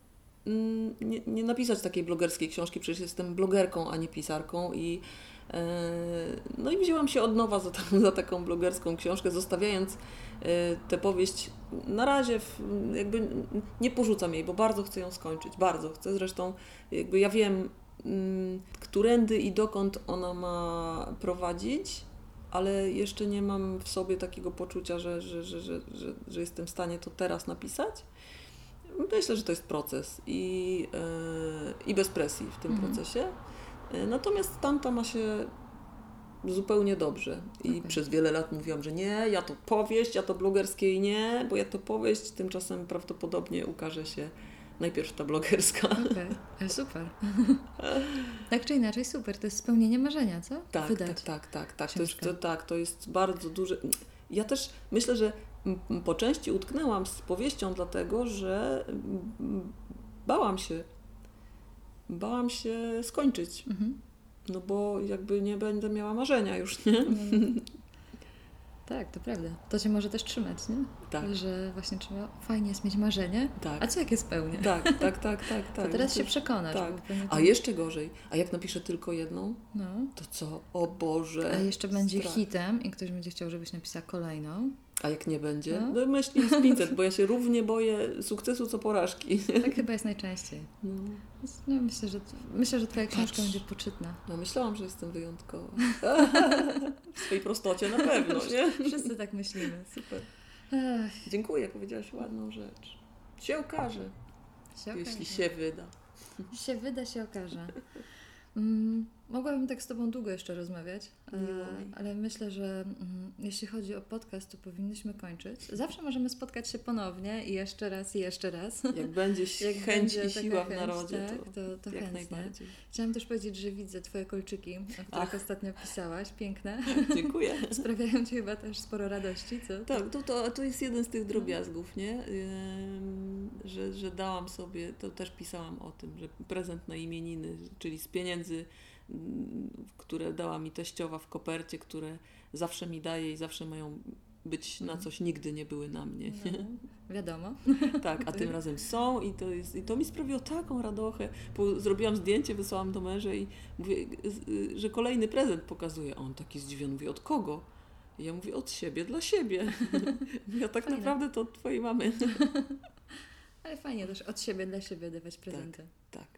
nie, nie napisać takiej blogerskiej książki? Przecież jestem blogerką, a nie pisarką i e, no i wzięłam się od nowa za, ta, za taką blogerską książkę, zostawiając e, tę powieść na razie w, jakby nie porzucam jej, bo bardzo chcę ją skończyć, bardzo chcę. Zresztą jakby ja wiem, mm, którędy i dokąd ona ma prowadzić, ale jeszcze nie mam w sobie takiego poczucia, że, że, że, że, że, że jestem w stanie to teraz napisać. Myślę, że to jest proces i, e, i bez presji w tym Mhm. procesie. E, Natomiast tamta ma się zupełnie dobrze. I Okej. przez wiele lat mówiłam, że nie, ja to powieść, ja to blogerskiej nie, bo ja to powieść, tymczasem prawdopodobnie ukaże się najpierw ta blogerska. Okej, ale super. tak czy inaczej, super. To jest spełnienie marzenia, co? Tak, Wydać. tak, tak, tak, tak. To jest, to, tak, to jest bardzo duże. Ja też myślę, że po części utknęłam z powieścią, dlatego że bałam się. Bałam się skończyć. Mhm. No bo jakby nie będę miała marzenia już, nie? Tak, to prawda. To cię może też trzymać, nie? Tak, Że właśnie trzeba, fajnie jest mieć marzenie, a tak. co jak je spełnię? Tak, tak, tak, tak, tak. to teraz się przekonasz. tak. A jeszcze gorzej. A jak napiszę tylko jedną, No. to co? O Boże. A jeszcze będzie strach. hitem i ktoś będzie chciał, żebyś napisała kolejną. A jak nie będzie? No. No myśli z 500, bo ja się równie boję sukcesu co porażki. Tak chyba jest najczęściej. No. No, myślę, że, myślę, że twoja książka Patrz. będzie poczytna. No myślałam, że jestem wyjątkowa. w swojej prostocie na pewno, nie? Wszyscy tak myślimy. Super. Ech, Dziękuję, powiedziałaś ładną rzecz. Się okaże, się jeśli okaże. się wyda. się wyda, się okaże. Mm, mogłabym tak z Tobą długo jeszcze rozmawiać, e, ale myślę, że mm, jeśli chodzi o podcast, to powinnyśmy kończyć. Zawsze możemy spotkać się ponownie i jeszcze raz, i jeszcze raz. Jak będzie Jak chęć będzie i siła w chęć, narodzie, tak, to, to, to jak chętnie. najbardziej. Chciałam też powiedzieć, że widzę Twoje kolczyki, o których Ach. ostatnio pisałaś. Piękne. Dziękuję. Sprawiają Ci chyba też sporo radości, co? Tak, to, to, to jest jeden z tych drobiazgów, nie? Że, że dałam sobie, to też pisałam o tym, że prezent na imieniny, czyli z pieniędzy, które dała mi teściowa w kopercie, które zawsze mi daje i zawsze mają być na coś, nigdy nie były na mnie. Nie? No, wiadomo. Tak, a tym razem są i to, jest, i to mi sprawiło taką radochę. Bo zrobiłam zdjęcie, wysłałam do męża i mówię, y, że kolejny prezent pokazuje. A on taki zdziwiony, mówi, od kogo? I ja mówię, od siebie, dla siebie. Ja tak Fajne. naprawdę to od twojej mamy. Ale fajnie też od siebie dla siebie dawać prezenty. Tak,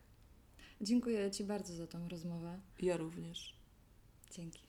Dziękuję Ci bardzo za tą rozmowę. Ja również. Dzięki.